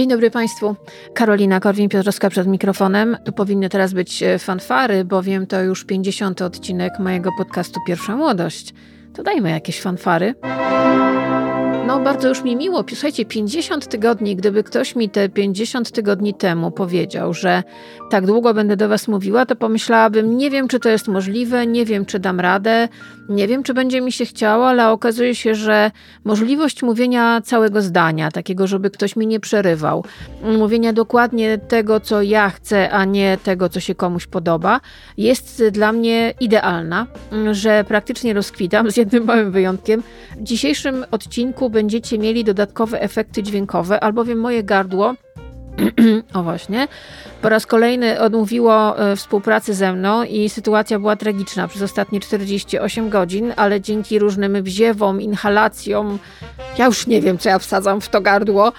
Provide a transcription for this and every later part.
Dzień dobry Państwu. Karolina Korwin-Piotrowska przed mikrofonem. Tu powinny teraz być e, fanfary, bowiem to już 50. odcinek mojego podcastu Pierwsza Młodość. To dajmy jakieś fanfary. No, bardzo już mi miło. Słuchajcie, 50 tygodni, gdyby ktoś mi te 50 tygodni temu powiedział, że tak długo będę do Was mówiła, to pomyślałabym, nie wiem, czy to jest możliwe, nie wiem, czy dam radę, nie wiem, czy będzie mi się chciało, ale okazuje się, że możliwość mówienia całego zdania, takiego, żeby ktoś mi nie przerywał, mówienia dokładnie tego, co ja chcę, a nie tego, co się komuś podoba, jest dla mnie idealna, że praktycznie rozkwitam, z jednym małym wyjątkiem. W dzisiejszym odcinku będziecie mieli dodatkowe efekty dźwiękowe, albowiem moje gardło o właśnie. Po raz kolejny odmówiło e, współpracy ze mną i sytuacja była tragiczna przez ostatnie 48 godzin, ale dzięki różnym wziewom, inhalacjom, ja już nie wiem, co ja wsadzam w to gardło,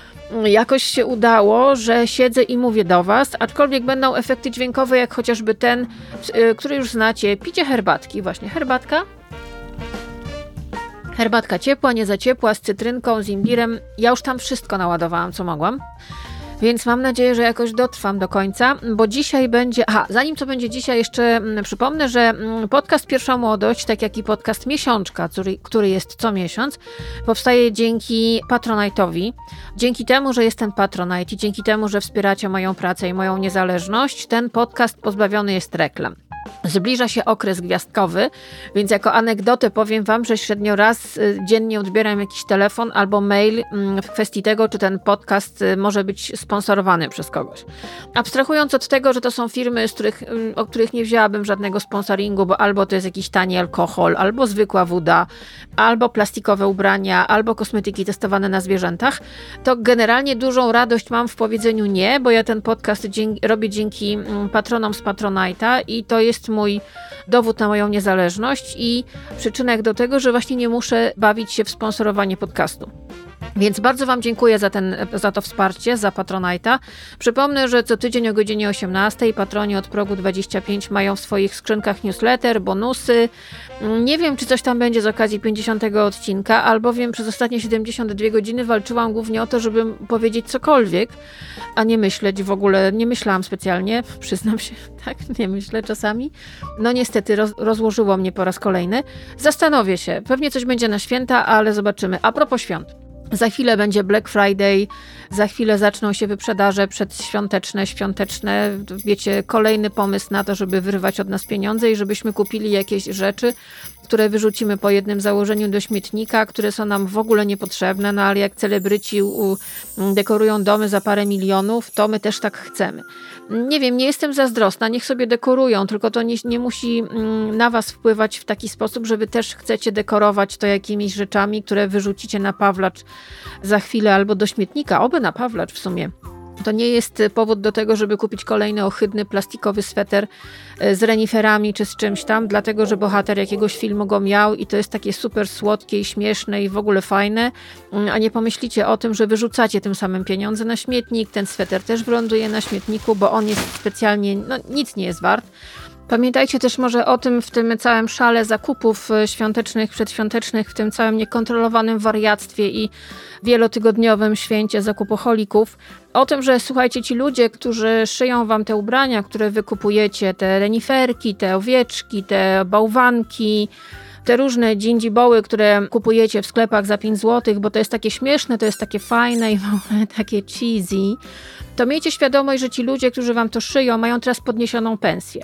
jakoś się udało, że siedzę i mówię do Was, aczkolwiek będą efekty dźwiękowe, jak chociażby ten, e, który już znacie. Picie herbatki, właśnie herbatka. Herbatka ciepła, nie za ciepła, z cytrynką, z imbirem. Ja już tam wszystko naładowałam, co mogłam. Więc mam nadzieję, że jakoś dotrwam do końca, bo dzisiaj będzie. Aha, zanim co będzie dzisiaj, jeszcze mm, przypomnę, że mm, podcast Pierwsza Młodość, tak jak i podcast Miesiączka, który, który jest co miesiąc, powstaje dzięki Patronite'owi. Dzięki temu, że jest ten Patronite i dzięki temu, że wspieracie moją pracę i moją niezależność, ten podcast pozbawiony jest reklam. Zbliża się okres gwiazdkowy, więc jako anegdotę powiem Wam, że średnio raz y, dziennie odbieram jakiś telefon albo mail mm, w kwestii tego, czy ten podcast y, może być sponsorowany przez kogoś. Abstrahując od tego, że to są firmy, z których, mm, o których nie wzięłabym żadnego sponsoringu, bo albo to jest jakiś tani alkohol, albo zwykła woda, albo plastikowe ubrania, albo kosmetyki testowane na zwierzętach, to generalnie dużą radość mam w powiedzeniu nie, bo ja ten podcast dzięki, robię dzięki mm, patronom z Patronite'a i to jest mój dowód na moją niezależność i przyczynek do tego, że właśnie nie muszę bawić się w sponsorowanie podcastu. Więc bardzo Wam dziękuję za, ten, za to wsparcie, za Patronite'a. Przypomnę, że co tydzień o godzinie 18 patroni od progu 25 mają w swoich skrzynkach newsletter, bonusy. Nie wiem, czy coś tam będzie z okazji 50 odcinka, albowiem przez ostatnie 72 godziny walczyłam głównie o to, żeby powiedzieć cokolwiek, a nie myśleć w ogóle. Nie myślałam specjalnie, przyznam się, tak, nie myślę czasami. No niestety roz, rozłożyło mnie po raz kolejny. Zastanowię się, pewnie coś będzie na święta, ale zobaczymy. A propos świąt. Za chwilę będzie Black Friday, za chwilę zaczną się wyprzedaże przedświąteczne, świąteczne. Wiecie, kolejny pomysł na to, żeby wyrwać od nas pieniądze i żebyśmy kupili jakieś rzeczy, które wyrzucimy po jednym założeniu do śmietnika, które są nam w ogóle niepotrzebne, no ale jak celebryci u, dekorują domy za parę milionów, to my też tak chcemy. Nie wiem, nie jestem zazdrosna, niech sobie dekorują, tylko to nie, nie musi mm, na was wpływać w taki sposób, że wy też chcecie dekorować to jakimiś rzeczami, które wyrzucicie na Pawlacz za chwilę albo do śmietnika, oby na Pawlacz w sumie. To nie jest powód do tego, żeby kupić kolejny ohydny plastikowy sweter e, z reniferami czy z czymś tam, dlatego że bohater jakiegoś filmu go miał i to jest takie super słodkie i śmieszne i w ogóle fajne, mm, a nie pomyślicie o tym, że wyrzucacie tym samym pieniądze na śmietnik, ten sweter też wyląduje na śmietniku, bo on jest specjalnie, no nic nie jest wart. Pamiętajcie też może o tym w tym całym szale zakupów e, świątecznych, przedświątecznych, w tym całym niekontrolowanym wariactwie i wielotygodniowym święcie zakupoholików. O tym, że słuchajcie, ci ludzie, którzy szyją wam te ubrania, które wykupujecie, te reniferki, te owieczki, te bałwanki, te różne dżindziboły, które kupujecie w sklepach za 5 zł, bo to jest takie śmieszne, to jest takie fajne i w ogóle takie cheesy, to miejcie świadomość, że ci ludzie, którzy wam to szyją, mają teraz podniesioną pensję.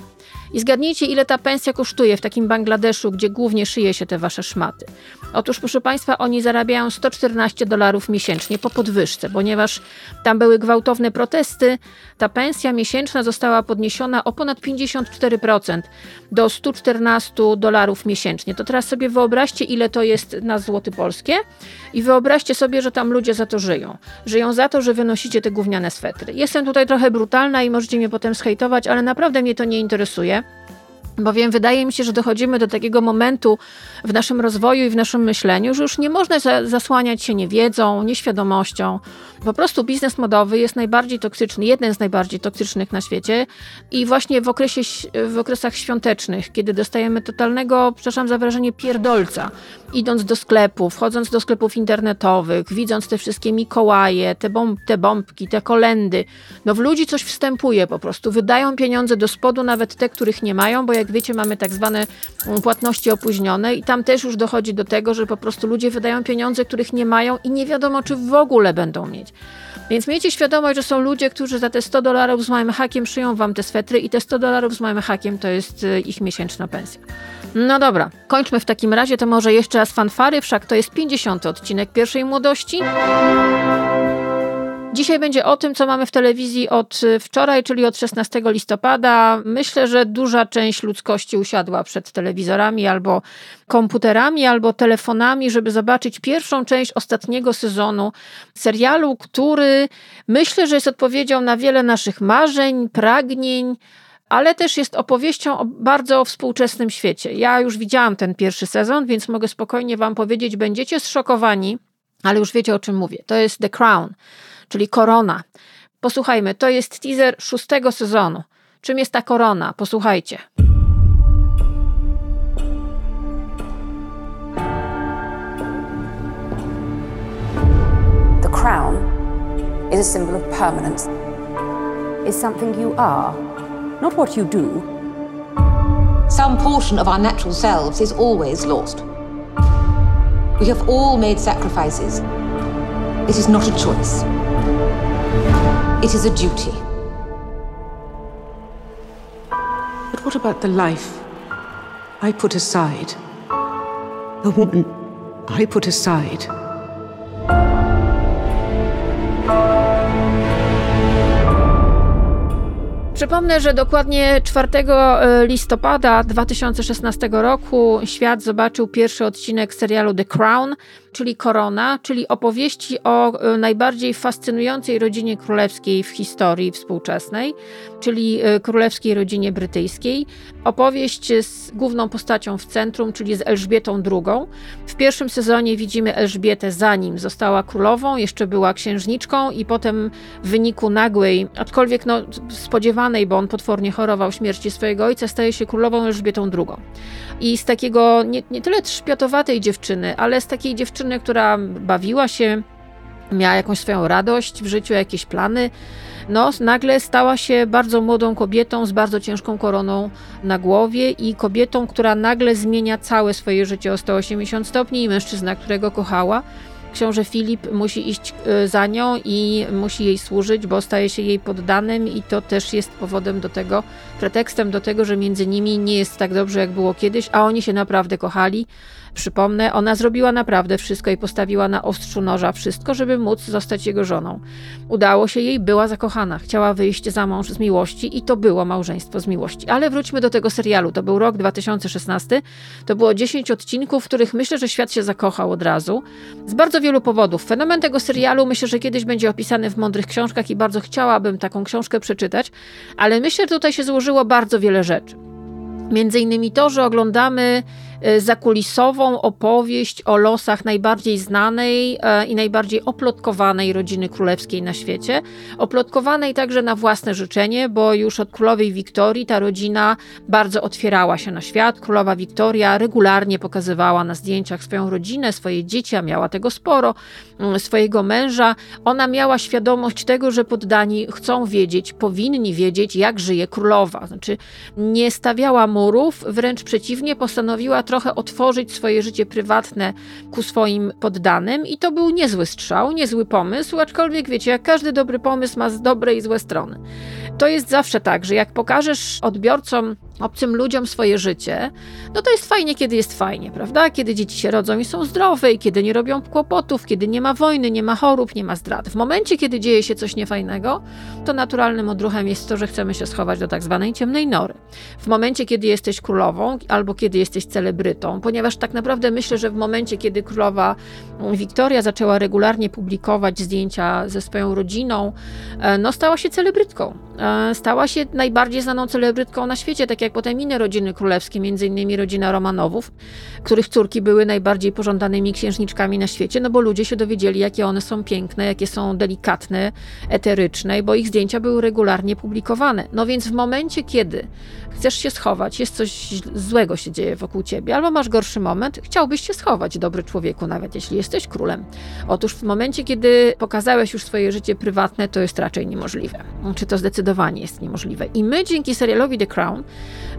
I zgadnijcie, ile ta pensja kosztuje w takim Bangladeszu, gdzie głównie szyje się te wasze szmaty. Otóż, proszę Państwa, oni zarabiają 114 dolarów miesięcznie po podwyżce, ponieważ tam były gwałtowne protesty. Ta pensja miesięczna została podniesiona o ponad 54% do 114 dolarów miesięcznie. To teraz sobie wyobraźcie, ile to jest na złoty polskie i wyobraźcie sobie, że tam ludzie za to żyją. Żyją za to, że wynosicie te gówniane swetry. Jestem tutaj trochę brutalna i możecie mnie potem schejtować, ale naprawdę mnie to nie interesuje. Bowiem wydaje mi się, że dochodzimy do takiego momentu w naszym rozwoju i w naszym myśleniu, że już nie można zasłaniać się niewiedzą, nieświadomością. Po prostu biznes modowy jest najbardziej toksyczny, jeden z najbardziej toksycznych na świecie. I właśnie w, okresie, w okresach świątecznych, kiedy dostajemy totalnego, przepraszam za wrażenie, pierdolca, idąc do sklepów, wchodząc do sklepów internetowych, widząc te wszystkie Mikołaje, te, bomb, te bombki, te kolendy, no w ludzi coś wstępuje po prostu. Wydają pieniądze do spodu, nawet te, których nie mają, bo jak wiecie, mamy tak zwane mm, płatności opóźnione i tam też już dochodzi do tego, że po prostu ludzie wydają pieniądze, których nie mają i nie wiadomo, czy w ogóle będą mieć. Więc miejcie świadomość, że są ludzie, którzy za te 100 dolarów z małym hakiem szyją wam te swetry i te 100 dolarów z małym hakiem to jest y, ich miesięczna pensja. No dobra, kończmy w takim razie, to może jeszcze raz fanfary, wszak to jest 50 odcinek pierwszej młodości. Dzisiaj będzie o tym, co mamy w telewizji od y, wczoraj, czyli od 16 listopada. Myślę, że duża część ludzkości usiadła przed telewizorami albo komputerami, albo telefonami, żeby zobaczyć pierwszą część ostatniego sezonu serialu, który myślę, że jest odpowiedzią na wiele naszych marzeń, pragnień ale też jest opowieścią o bardzo współczesnym świecie. Ja już widziałam ten pierwszy sezon, więc mogę spokojnie Wam powiedzieć, będziecie zszokowani, ale już wiecie o czym mówię. To jest The Crown czyli korona. Posłuchajmy, to jest teaser szóstego sezonu. Czym jest ta korona? Posłuchajcie. The crown is a symbol of permanence. Is something you are, not what you do. Some portion of our natural selves is always lost. We have all made sacrifices. It is not a choice. It is a duty. But what about the life I put aside? The woman I put aside? Przypomnę, że dokładnie 4 e, listopada 2016 roku świat zobaczył pierwszy odcinek serialu The Crown, czyli Korona, czyli opowieści o e, najbardziej fascynującej rodzinie królewskiej w historii współczesnej, czyli e, królewskiej rodzinie brytyjskiej. Opowieść z główną postacią w centrum, czyli z Elżbietą II. W pierwszym sezonie widzimy Elżbietę zanim została królową, jeszcze była księżniczką i potem w wyniku nagłej, aczkolwiek no, spodziewanej, bo on potwornie chorował śmierci swojego ojca, staje się królową Elżbietą II. I z takiego nie, nie tyle trzpiotowatej dziewczyny, ale z takiej dziewczyny, która bawiła się, miała jakąś swoją radość w życiu, jakieś plany, no, nagle stała się bardzo młodą kobietą z bardzo ciężką koroną na głowie i kobietą, która nagle zmienia całe swoje życie o 180 stopni i mężczyzna, którego kochała książę Filip musi iść e, za nią i musi jej służyć, bo staje się jej poddanym i to też jest powodem do tego, pretekstem do tego, że między nimi nie jest tak dobrze, jak było kiedyś, a oni się naprawdę kochali. Przypomnę, ona zrobiła naprawdę wszystko i postawiła na ostrzu noża wszystko, żeby móc zostać jego żoną. Udało się jej, była zakochana, chciała wyjść za mąż z miłości i to było małżeństwo z miłości. Ale wróćmy do tego serialu. To był rok 2016. To było 10 odcinków, w których myślę, że świat się zakochał od razu. Z bardzo wielu powodów. Fenomen tego serialu myślę, że kiedyś będzie opisany w mądrych książkach i bardzo chciałabym taką książkę przeczytać, ale myślę, że tutaj się złożyło bardzo wiele rzeczy. Między innymi to, że oglądamy zakulisową opowieść o losach najbardziej znanej e, i najbardziej oplotkowanej rodziny królewskiej na świecie. Oplotkowanej także na własne życzenie, bo już od królowej Wiktorii ta rodzina bardzo otwierała się na świat. Królowa Wiktoria regularnie pokazywała na zdjęciach swoją rodzinę, swoje dzieci, a miała tego sporo, mm, swojego męża. Ona miała świadomość tego, że poddani chcą wiedzieć, powinni wiedzieć, jak żyje królowa. Znaczy, nie stawiała murów, wręcz przeciwnie, postanowiła trochę otworzyć swoje życie prywatne ku swoim poddanym i to był niezły strzał, niezły pomysł, aczkolwiek wiecie, jak każdy dobry pomysł ma z dobre i złe strony. To jest zawsze tak, że jak pokażesz odbiorcom obcym ludziom swoje życie, no to jest fajnie, kiedy jest fajnie, prawda? Kiedy dzieci się rodzą i są zdrowe, i kiedy nie robią kłopotów, kiedy nie ma wojny, nie ma chorób, nie ma zdrad. W momencie, kiedy dzieje się coś niefajnego, to naturalnym odruchem jest to, że chcemy się schować do tak zwanej ciemnej nory. W momencie, kiedy jesteś królową albo kiedy jesteś celebrytą, ponieważ tak naprawdę myślę, że w momencie, kiedy królowa Wiktoria zaczęła regularnie publikować zdjęcia ze swoją rodziną, e, no stała się celebrytką. E, stała się najbardziej znaną celebrytką na świecie, tak jak potem inne rodziny królewskie, innymi rodzina Romanowów, których córki były najbardziej pożądanymi księżniczkami na świecie, no bo ludzie się dowiedzieli, jakie one są piękne, jakie są delikatne, eteryczne, bo ich zdjęcia były regularnie publikowane. No więc w momencie, kiedy chcesz się schować, jest coś złego się dzieje wokół ciebie, albo masz gorszy moment, chciałbyś się schować, dobry człowieku, nawet jeśli jesteś królem. Otóż w momencie, kiedy pokazałeś już swoje życie prywatne, to jest raczej niemożliwe. Czy to zdecydowanie jest niemożliwe. I my dzięki serialowi The Crown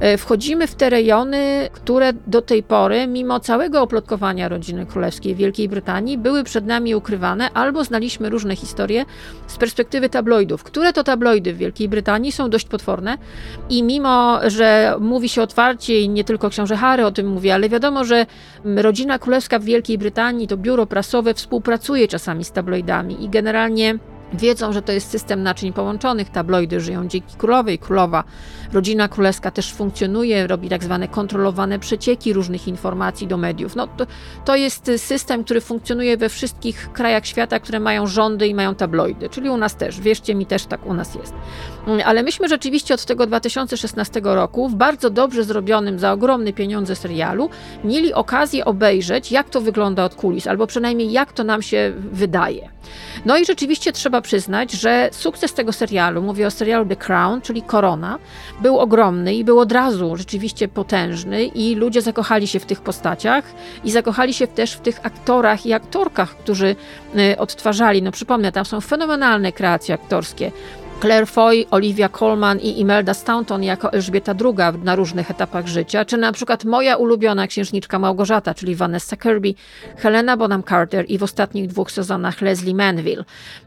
e, wchodzimy w te rejony, które do tej pory, mimo całego oplotkowania rodziny królewskiej Wielkiej Brytanii, były przed nami ukrywane, albo znaliśmy różne historie z perspektywy tabloidów. Które to tabloidy w Wielkiej Brytanii są dość potworne i mimo, że mówi się otwarcie i nie tylko książę Harry o tym mówi, ale wiadomo, że rodzina królewska w Wielkiej Brytanii, to biuro prasowe współpracuje czasami z tabloidami i generalnie Wiedzą, że to jest system naczyń połączonych, tabloidy żyją dzięki królowej, królowa, rodzina królewska też funkcjonuje, robi tak zwane kontrolowane przecieki różnych informacji do mediów. No, to, to jest system, który funkcjonuje we wszystkich krajach świata, które mają rządy i mają tabloidy, czyli u nas też, wierzcie mi, też tak u nas jest. Ale myśmy rzeczywiście od tego 2016 roku w bardzo dobrze zrobionym za ogromne pieniądze serialu mieli okazję obejrzeć, jak to wygląda od kulis, albo przynajmniej jak to nam się wydaje. No i rzeczywiście trzeba przyznać, że sukces tego serialu, mówię o serialu The Crown, czyli Korona, był ogromny i był od razu rzeczywiście potężny i ludzie zakochali się w tych postaciach i zakochali się też w tych aktorach i aktorkach, którzy y, odtwarzali. No przypomnę, tam są fenomenalne kreacje aktorskie. Claire Foy, Olivia Colman i Imelda Staunton jako Elżbieta II na różnych etapach życia, czy na przykład moja ulubiona księżniczka Małgorzata, czyli Vanessa Kirby, Helena Bonham Carter i w ostatnich dwóch sezonach Leslie Manville.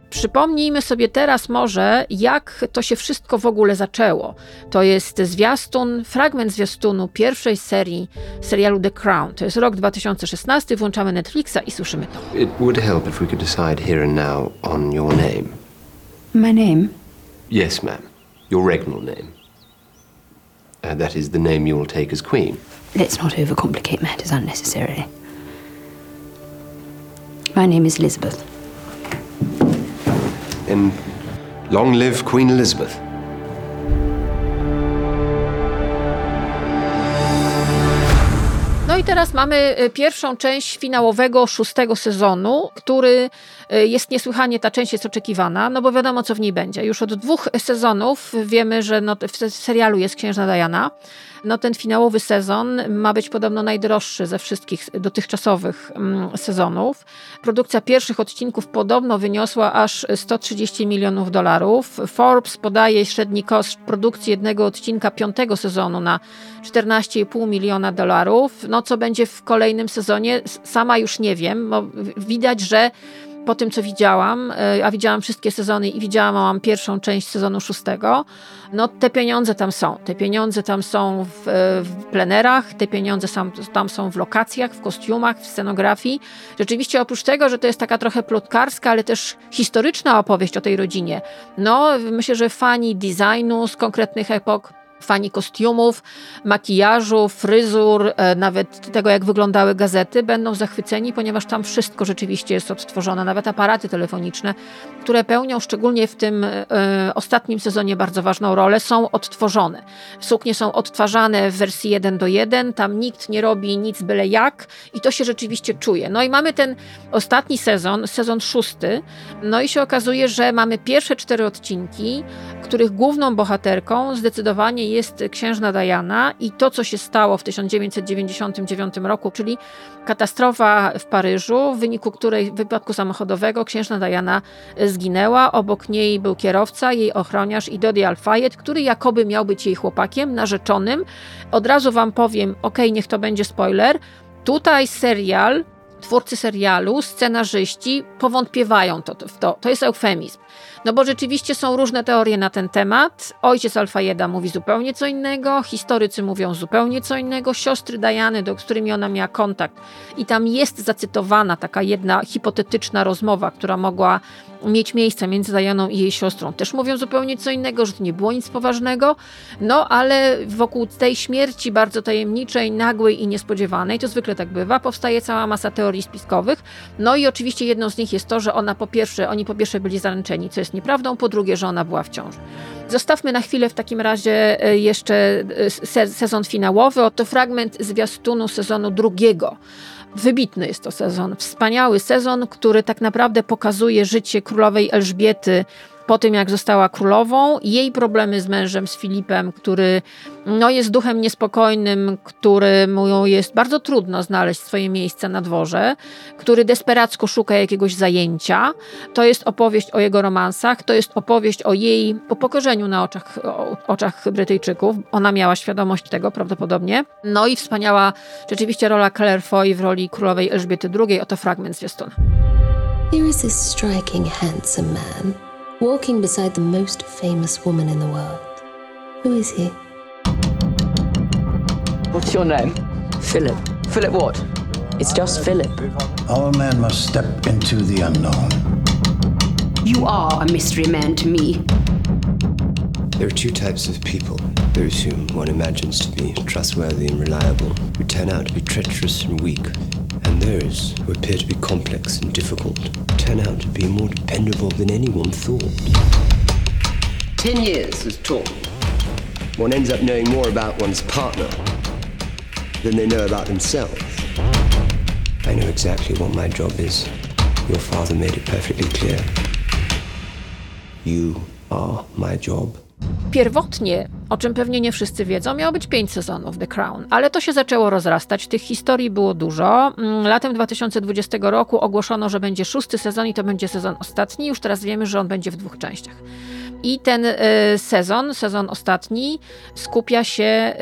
Przypomnijmy sobie teraz może, jak to się wszystko w ogóle zaczęło. To jest zwiastun, fragment zwiastunu pierwszej serii serialu The Crown. To jest rok 2016, włączamy Netflixa i słyszymy to. It would help if we could decide here and now on your name. My name? Yes, ma'am. Your regnal name. Uh, that is the name you will take as queen. Let's not overcomplicate matters unnecessarily. My name is Elizabeth. And long live Queen Elizabeth. I teraz mamy y, pierwszą część finałowego szóstego sezonu, który y, jest niesłychanie, ta część jest oczekiwana, no bo wiadomo, co w niej będzie. Już od dwóch sezonów wiemy, że no, w serialu jest księżna Diana. No ten finałowy sezon ma być podobno najdroższy ze wszystkich dotychczasowych mm, sezonów. Produkcja pierwszych odcinków podobno wyniosła aż 130 milionów dolarów. Forbes podaje średni koszt produkcji jednego odcinka piątego sezonu na 14,5 miliona dolarów. No co będzie w kolejnym sezonie, sama już nie wiem, bo widać, że po tym, co widziałam, e, a widziałam wszystkie sezony i widziałam pierwszą część sezonu szóstego, no te pieniądze tam są. Te pieniądze tam są w, w plenerach, te pieniądze sam, tam są w lokacjach, w kostiumach, w scenografii. Rzeczywiście oprócz tego, że to jest taka trochę plotkarska, ale też historyczna opowieść o tej rodzinie, no myślę, że fani designu z konkretnych epok fani kostiumów, makijażu, fryzur, e, nawet tego, jak wyglądały gazety, będą zachwyceni, ponieważ tam wszystko rzeczywiście jest odtworzone, nawet aparaty telefoniczne, które pełnią szczególnie w tym e, ostatnim sezonie bardzo ważną rolę, są odtworzone. Suknie są odtwarzane w wersji 1 do 1, tam nikt nie robi nic byle jak i to się rzeczywiście czuje. No i mamy ten ostatni sezon, sezon szósty, no i się okazuje, że mamy pierwsze cztery odcinki, których główną bohaterką zdecydowanie jest księżna Diana i to, co się stało w 1999 roku, czyli katastrofa w Paryżu, w wyniku której wypadku samochodowego księżna Diana zginęła. Obok niej był kierowca, jej ochroniarz i Dodi Al-Fayed, który jakoby miał być jej chłopakiem, narzeczonym. Od razu wam powiem, ok, niech to będzie spoiler. Tutaj serial twórcy serialu, scenarzyści powątpiewają to, w to. To jest eufemizm. No bo rzeczywiście są różne teorie na ten temat. Ojciec Alfajeda mówi zupełnie co innego, historycy mówią zupełnie co innego, siostry Dajany, do którymi ona miała kontakt. I tam jest zacytowana taka jedna hipotetyczna rozmowa, która mogła mieć miejsce między Dajaną i jej siostrą. Też mówią zupełnie co innego, że to nie było nic poważnego, no ale wokół tej śmierci bardzo tajemniczej, nagłej i niespodziewanej, to zwykle tak bywa, powstaje cała masa teorii teorii spiskowych. No i oczywiście jedną z nich jest to, że ona po pierwsze, oni po pierwsze byli zaręczeni, co jest nieprawdą, po drugie, że ona była w ciąży. Zostawmy na chwilę w takim razie e, jeszcze e, sezon finałowy. Oto fragment zwiastunu sezonu drugiego. Wybitny jest to sezon, wspaniały sezon, który tak naprawdę pokazuje życie królowej Elżbiety po tym, jak została królową, jej problemy z mężem, z Filipem, który no, jest duchem niespokojnym, któremu jest bardzo trudno znaleźć swoje miejsce na dworze, który desperacko szuka jakiegoś zajęcia. To jest opowieść o jego romansach, to jest opowieść o jej upokorzeniu na oczach, oczach Brytyjczyków. Ona miała świadomość tego prawdopodobnie. No i wspaniała rzeczywiście rola Claire Foy w roli królowej Elżbiety II. Oto fragment zwiastuna. Here is this striking, handsome man walking beside the most famous woman in the world. Who is he? What's your name? Philip. Philip what? It's just Philip. All men must step into the unknown. You are a mystery man to me. There are two types of people those whom one imagines to be trustworthy and reliable, who turn out to be treacherous and weak, and those who appear to be complex and difficult, turn out to be more dependable than anyone thought. Ten years has taught me. One ends up knowing more about one's partner than they know about themselves. I know exactly what my job is. Your father made it perfectly clear. You are my job. Pierwotnie, o czym pewnie nie wszyscy wiedzą, miało być pięć sezonów The Crown, ale to się zaczęło rozrastać. Tych historii było dużo. Mm, latem 2020 roku ogłoszono, że będzie szósty sezon i to będzie sezon ostatni. Już teraz wiemy, że on będzie w dwóch częściach. I ten y, sezon, sezon ostatni, skupia się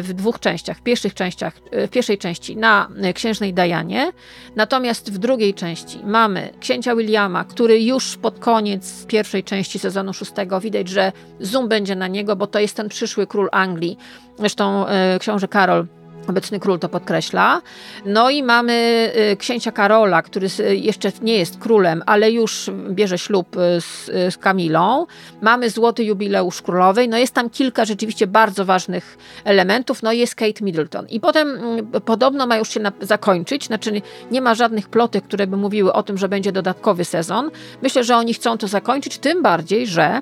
y, w dwóch częściach. W, pierwszych częściach, y, w pierwszej części na księżnej Dianie, natomiast w drugiej części mamy księcia Williama, który już pod koniec pierwszej części sezonu szóstego widać, że zoom będzie na niego, bo to jest ten przyszły król Anglii. Zresztą książę Karol Obecny król to podkreśla. No i mamy y, księcia Karola, który jeszcze nie jest królem, ale już bierze ślub y, z, z Kamilą. Mamy złoty jubileusz królowej. No jest tam kilka rzeczywiście bardzo ważnych elementów. No jest Kate Middleton. I potem mm, podobno ma już się na, zakończyć. Znaczy nie ma żadnych plotek, które by mówiły o tym, że będzie dodatkowy sezon. Myślę, że oni chcą to zakończyć, tym bardziej, że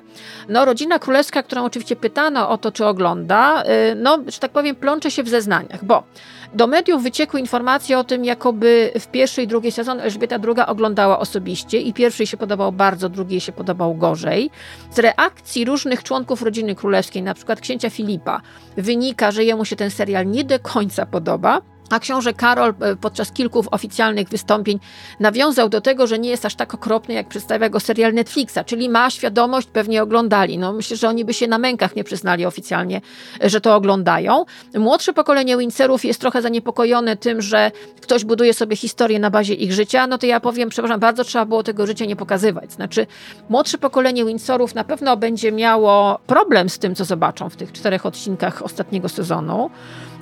no, rodzina królewska, którą oczywiście pytano o to, czy ogląda, y, no, że tak powiem, plącze się w zeznaniach, bo do mediów wyciekły informacje o tym, jakoby w pierwszy i drugi sezon Elżbieta II oglądała osobiście i pierwszy się podobał bardzo, drugi się podobał gorzej. Z reakcji różnych członków rodziny królewskiej, na przykład księcia Filipa, wynika, że jemu się ten serial nie do końca podoba. A książę Karol e, podczas kilku oficjalnych wystąpień nawiązał do tego, że nie jest aż tak okropny, jak przedstawia go serial Netflixa, czyli ma świadomość, pewnie oglądali. No, myślę, że oni by się na mękach nie przyznali oficjalnie, e, że to oglądają. Młodsze pokolenie Windsorów jest trochę zaniepokojone tym, że ktoś buduje sobie historię na bazie ich życia. No to ja powiem, przepraszam, bardzo trzeba było tego życia nie pokazywać. Znaczy, młodsze pokolenie Windsorów na pewno będzie miało problem z tym, co zobaczą w tych czterech odcinkach ostatniego sezonu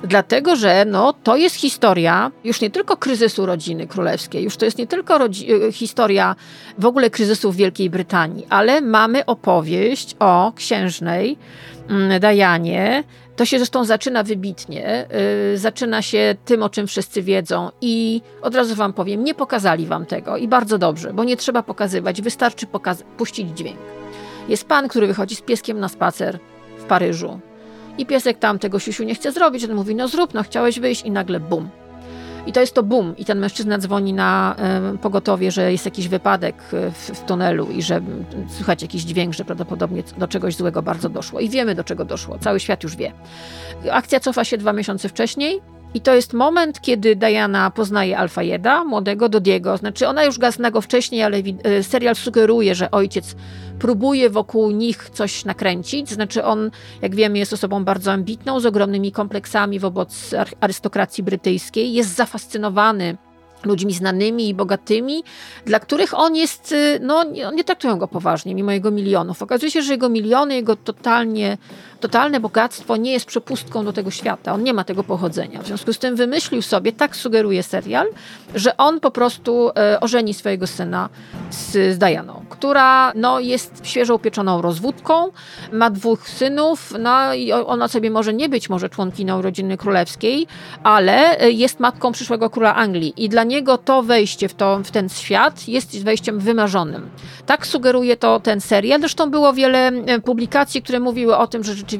dlatego że no, to jest historia już nie tylko kryzysu rodziny królewskiej, już to jest nie tylko e, historia w ogóle kryzysu w Wielkiej Brytanii, ale mamy opowieść o księżnej mm, Dianie. To się zresztą zaczyna wybitnie. Yy, zaczyna się tym, o czym wszyscy wiedzą, i od razu Wam powiem, nie pokazali Wam tego i bardzo dobrze, bo nie trzeba pokazywać, wystarczy puścić dźwięk. Jest pan, który wychodzi z pieskiem na spacer w Paryżu. I piesek tam tego siusiu nie chce zrobić, on mówi, no zrób, no chciałeś wyjść i nagle bum. I to jest to bum. I ten mężczyzna dzwoni na y, pogotowie, że jest jakiś wypadek w, w, tunelu i że słychać jakiś dźwięk, że prawdopodobnie do czegoś złego bardzo doszło. I wiemy, do czego doszło. Cały świat już wie. Akcja cofa się dwa miesiące wcześniej. I to jest moment, kiedy Diana poznaje Alfajeda, młodego Dodiego. Znaczy, ona już zna go wcześniej, ale e, serial sugeruje, że ojciec próbuje wokół nich coś nakręcić. Znaczy, on, jak wiemy, jest osobą bardzo ambitną, z ogromnymi kompleksami wobec arystokracji brytyjskiej. Jest zafascynowany ludźmi znanymi i bogatymi, dla których on jest, y, no nie traktują go poważnie, mimo jego milionów. Okazuje się, że jego miliony, jego totalnie, totalne bogactwo nie jest przepustką do tego świata. On nie ma tego pochodzenia. W związku z tym wymyślił sobie, tak sugeruje serial, że on po prostu e, ożeni swojego syna z, z Dianą, która no, jest świeżo upieczoną rozwódką, ma dwóch synów, no i ona sobie może nie być może członkiną rodziny królewskiej, ale e, jest matką przyszłego króla Anglii i dla niego to wejście w, to, w ten świat jest wejściem wymarzonym. Tak sugeruje to ten serial. Zresztą było wiele e, publikacji, które mówiły o tym, że rzeczywiście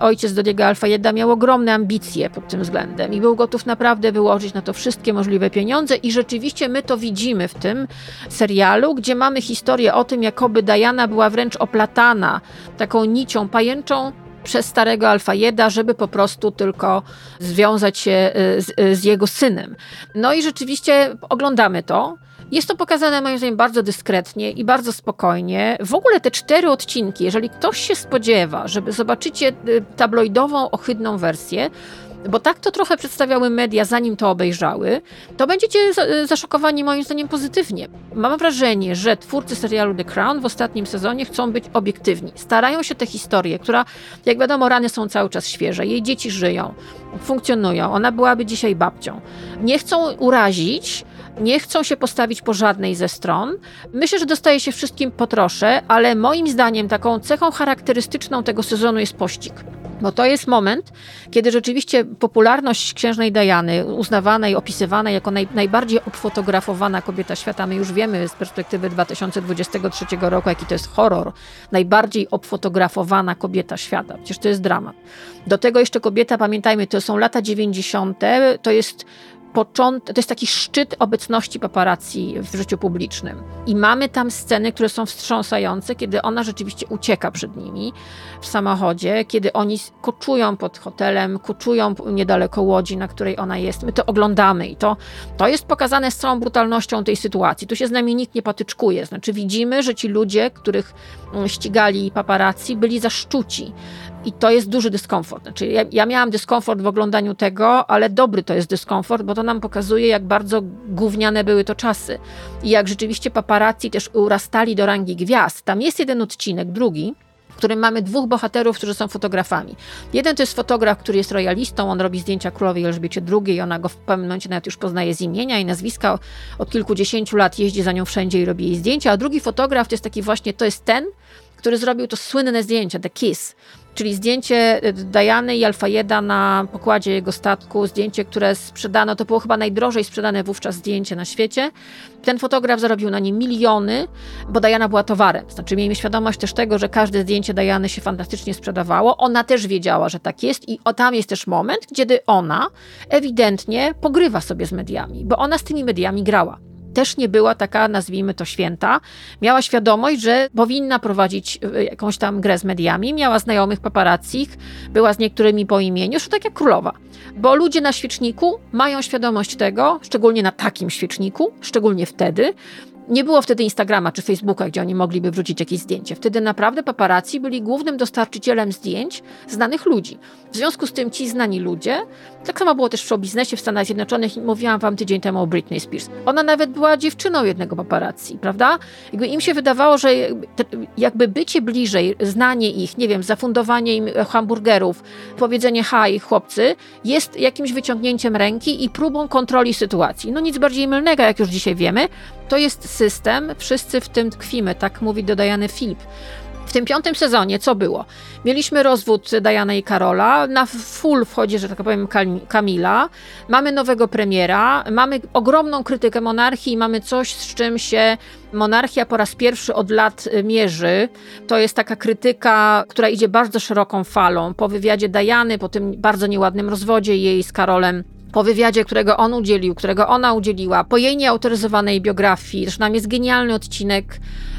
ojciec Dodiego Alfayeda miał ogromne ambicje pod tym względem i był gotów naprawdę wyłożyć na to wszystkie możliwe pieniądze i rzeczywiście my to widzimy w tym serialu, gdzie mamy historię o tym, jakoby Diana była wręcz oplatana taką nicią pajęczą przez starego Alfajeda, żeby po prostu tylko związać się y, z, y, z jego synem. No i rzeczywiście oglądamy to. Jest to pokazane moim zdaniem bardzo dyskretnie i bardzo spokojnie. W ogóle te cztery odcinki, jeżeli ktoś się spodziewa, żeby zobaczycie y, tabloidową, ohydną wersję, bo tak to trochę przedstawiały media, zanim to obejrzały, to będziecie zaszokowani moim zdaniem pozytywnie. Mam wrażenie, że twórcy serialu The Crown w ostatnim sezonie chcą być obiektywni. Starają się tę historię, która, jak wiadomo, rany są cały czas świeże, jej dzieci żyją, funkcjonują, ona byłaby dzisiaj babcią. Nie chcą urazić, nie chcą się postawić po żadnej ze stron. Myślę, że dostaje się wszystkim po trosze, ale moim zdaniem taką cechą charakterystyczną tego sezonu jest pościg. Bo to jest moment, kiedy rzeczywiście popularność księżnej Dajany, uznawana i opisywana jako naj, najbardziej obfotografowana kobieta świata, my już wiemy z perspektywy 2023 roku, jaki to jest horror, najbardziej obfotografowana kobieta świata. Przecież to jest dramat. Do tego jeszcze kobieta, pamiętajmy, to są lata 90., to jest początek, to jest taki szczyt obecności paparazzi w życiu publicznym. I mamy tam sceny, które są wstrząsające, kiedy ona rzeczywiście ucieka przed nimi w samochodzie, kiedy oni koczują pod hotelem, koczują niedaleko łodzi, na której ona jest. My to oglądamy i to, to jest pokazane z całą brutalnością tej sytuacji. Tu się z nami nikt nie patyczkuje. Znaczy widzimy, że ci ludzie, których mm, ścigali paparazzi, byli zaszczuci. I to jest duży dyskomfort. Znaczy, ja, ja, miałam dyskomfort w oglądaniu tego, ale dobry to jest dyskomfort, bo to nam pokazuje, jak bardzo gówniane były to czasy. I jak rzeczywiście paparazzi też urastali do rangi gwiazd. Tam jest jeden odcinek, drugi, w którym mamy dwóch bohaterów, którzy są fotografami. Jeden to jest fotograf, który jest royalistą, on robi zdjęcia królowej Elżbiecie II, ona go w pewnym momencie nawet już poznaje z imienia i nazwiska. Od kilkudziesięciu lat jeździ za nią wszędzie i robi jej zdjęcia, a drugi fotograf to jest taki właśnie, to jest ten, który zrobił to słynne zdjęcie, The Kiss, czyli zdjęcie y, Diany i Alfajeda na pokładzie jego statku, zdjęcie, które sprzedano, to było chyba najdrożej sprzedane wówczas zdjęcie na świecie. Ten fotograf zarobił na nim miliony, bo Diana była towarem. Znaczy miejmy świadomość też tego, że każde zdjęcie Diany się fantastycznie sprzedawało. Ona też wiedziała, że tak jest i o, tam jest też moment, kiedy ona ewidentnie pogrywa sobie z mediami, bo ona z tymi mediami grała też nie była taka, nazwijmy to święta. Miała świadomość, że powinna prowadzić e, jakąś tam grę z mediami, miała znajomych paparazzich, była z niektórymi po imieniu, już tak jak królowa. Bo ludzie na świeczniku mają świadomość tego, szczególnie na takim świeczniku, szczególnie wtedy, nie było wtedy Instagrama czy Facebooka, gdzie oni mogliby wrzucić jakieś zdjęcie. Wtedy naprawdę paparazzi byli głównym dostarczycielem zdjęć znanych ludzi. W związku z tym ci znani ludzie, tak samo było też w show biznesie w Stanach Zjednoczonych, mówiłam wam tydzień temu o Britney Spears. Ona nawet była dziewczyną jednego paparazzi, prawda? Jakby im się wydawało, że jakby bycie bliżej, znanie ich, nie wiem, zafundowanie im hamburgerów, powiedzenie haj chłopcy, jest jakimś wyciągnięciem ręki i próbą kontroli sytuacji. No nic bardziej mylnego, jak już dzisiaj wiemy, to jest system, wszyscy w tym tkwimy, tak mówi do Diany Filip. W tym piątym sezonie co było? Mieliśmy rozwód Diana i Karola, na full wchodzi, że tak powiem, Kamila, mamy nowego premiera, mamy ogromną krytykę monarchii, mamy coś, z czym się monarchia po raz pierwszy od lat mierzy. To jest taka krytyka, która idzie bardzo szeroką falą. Po wywiadzie Diany, po tym bardzo nieładnym rozwodzie jej z Karolem, po wywiadzie, którego on udzielił, którego ona udzieliła, po jej nieautoryzowanej biografii. Zresztą tam jest genialny odcinek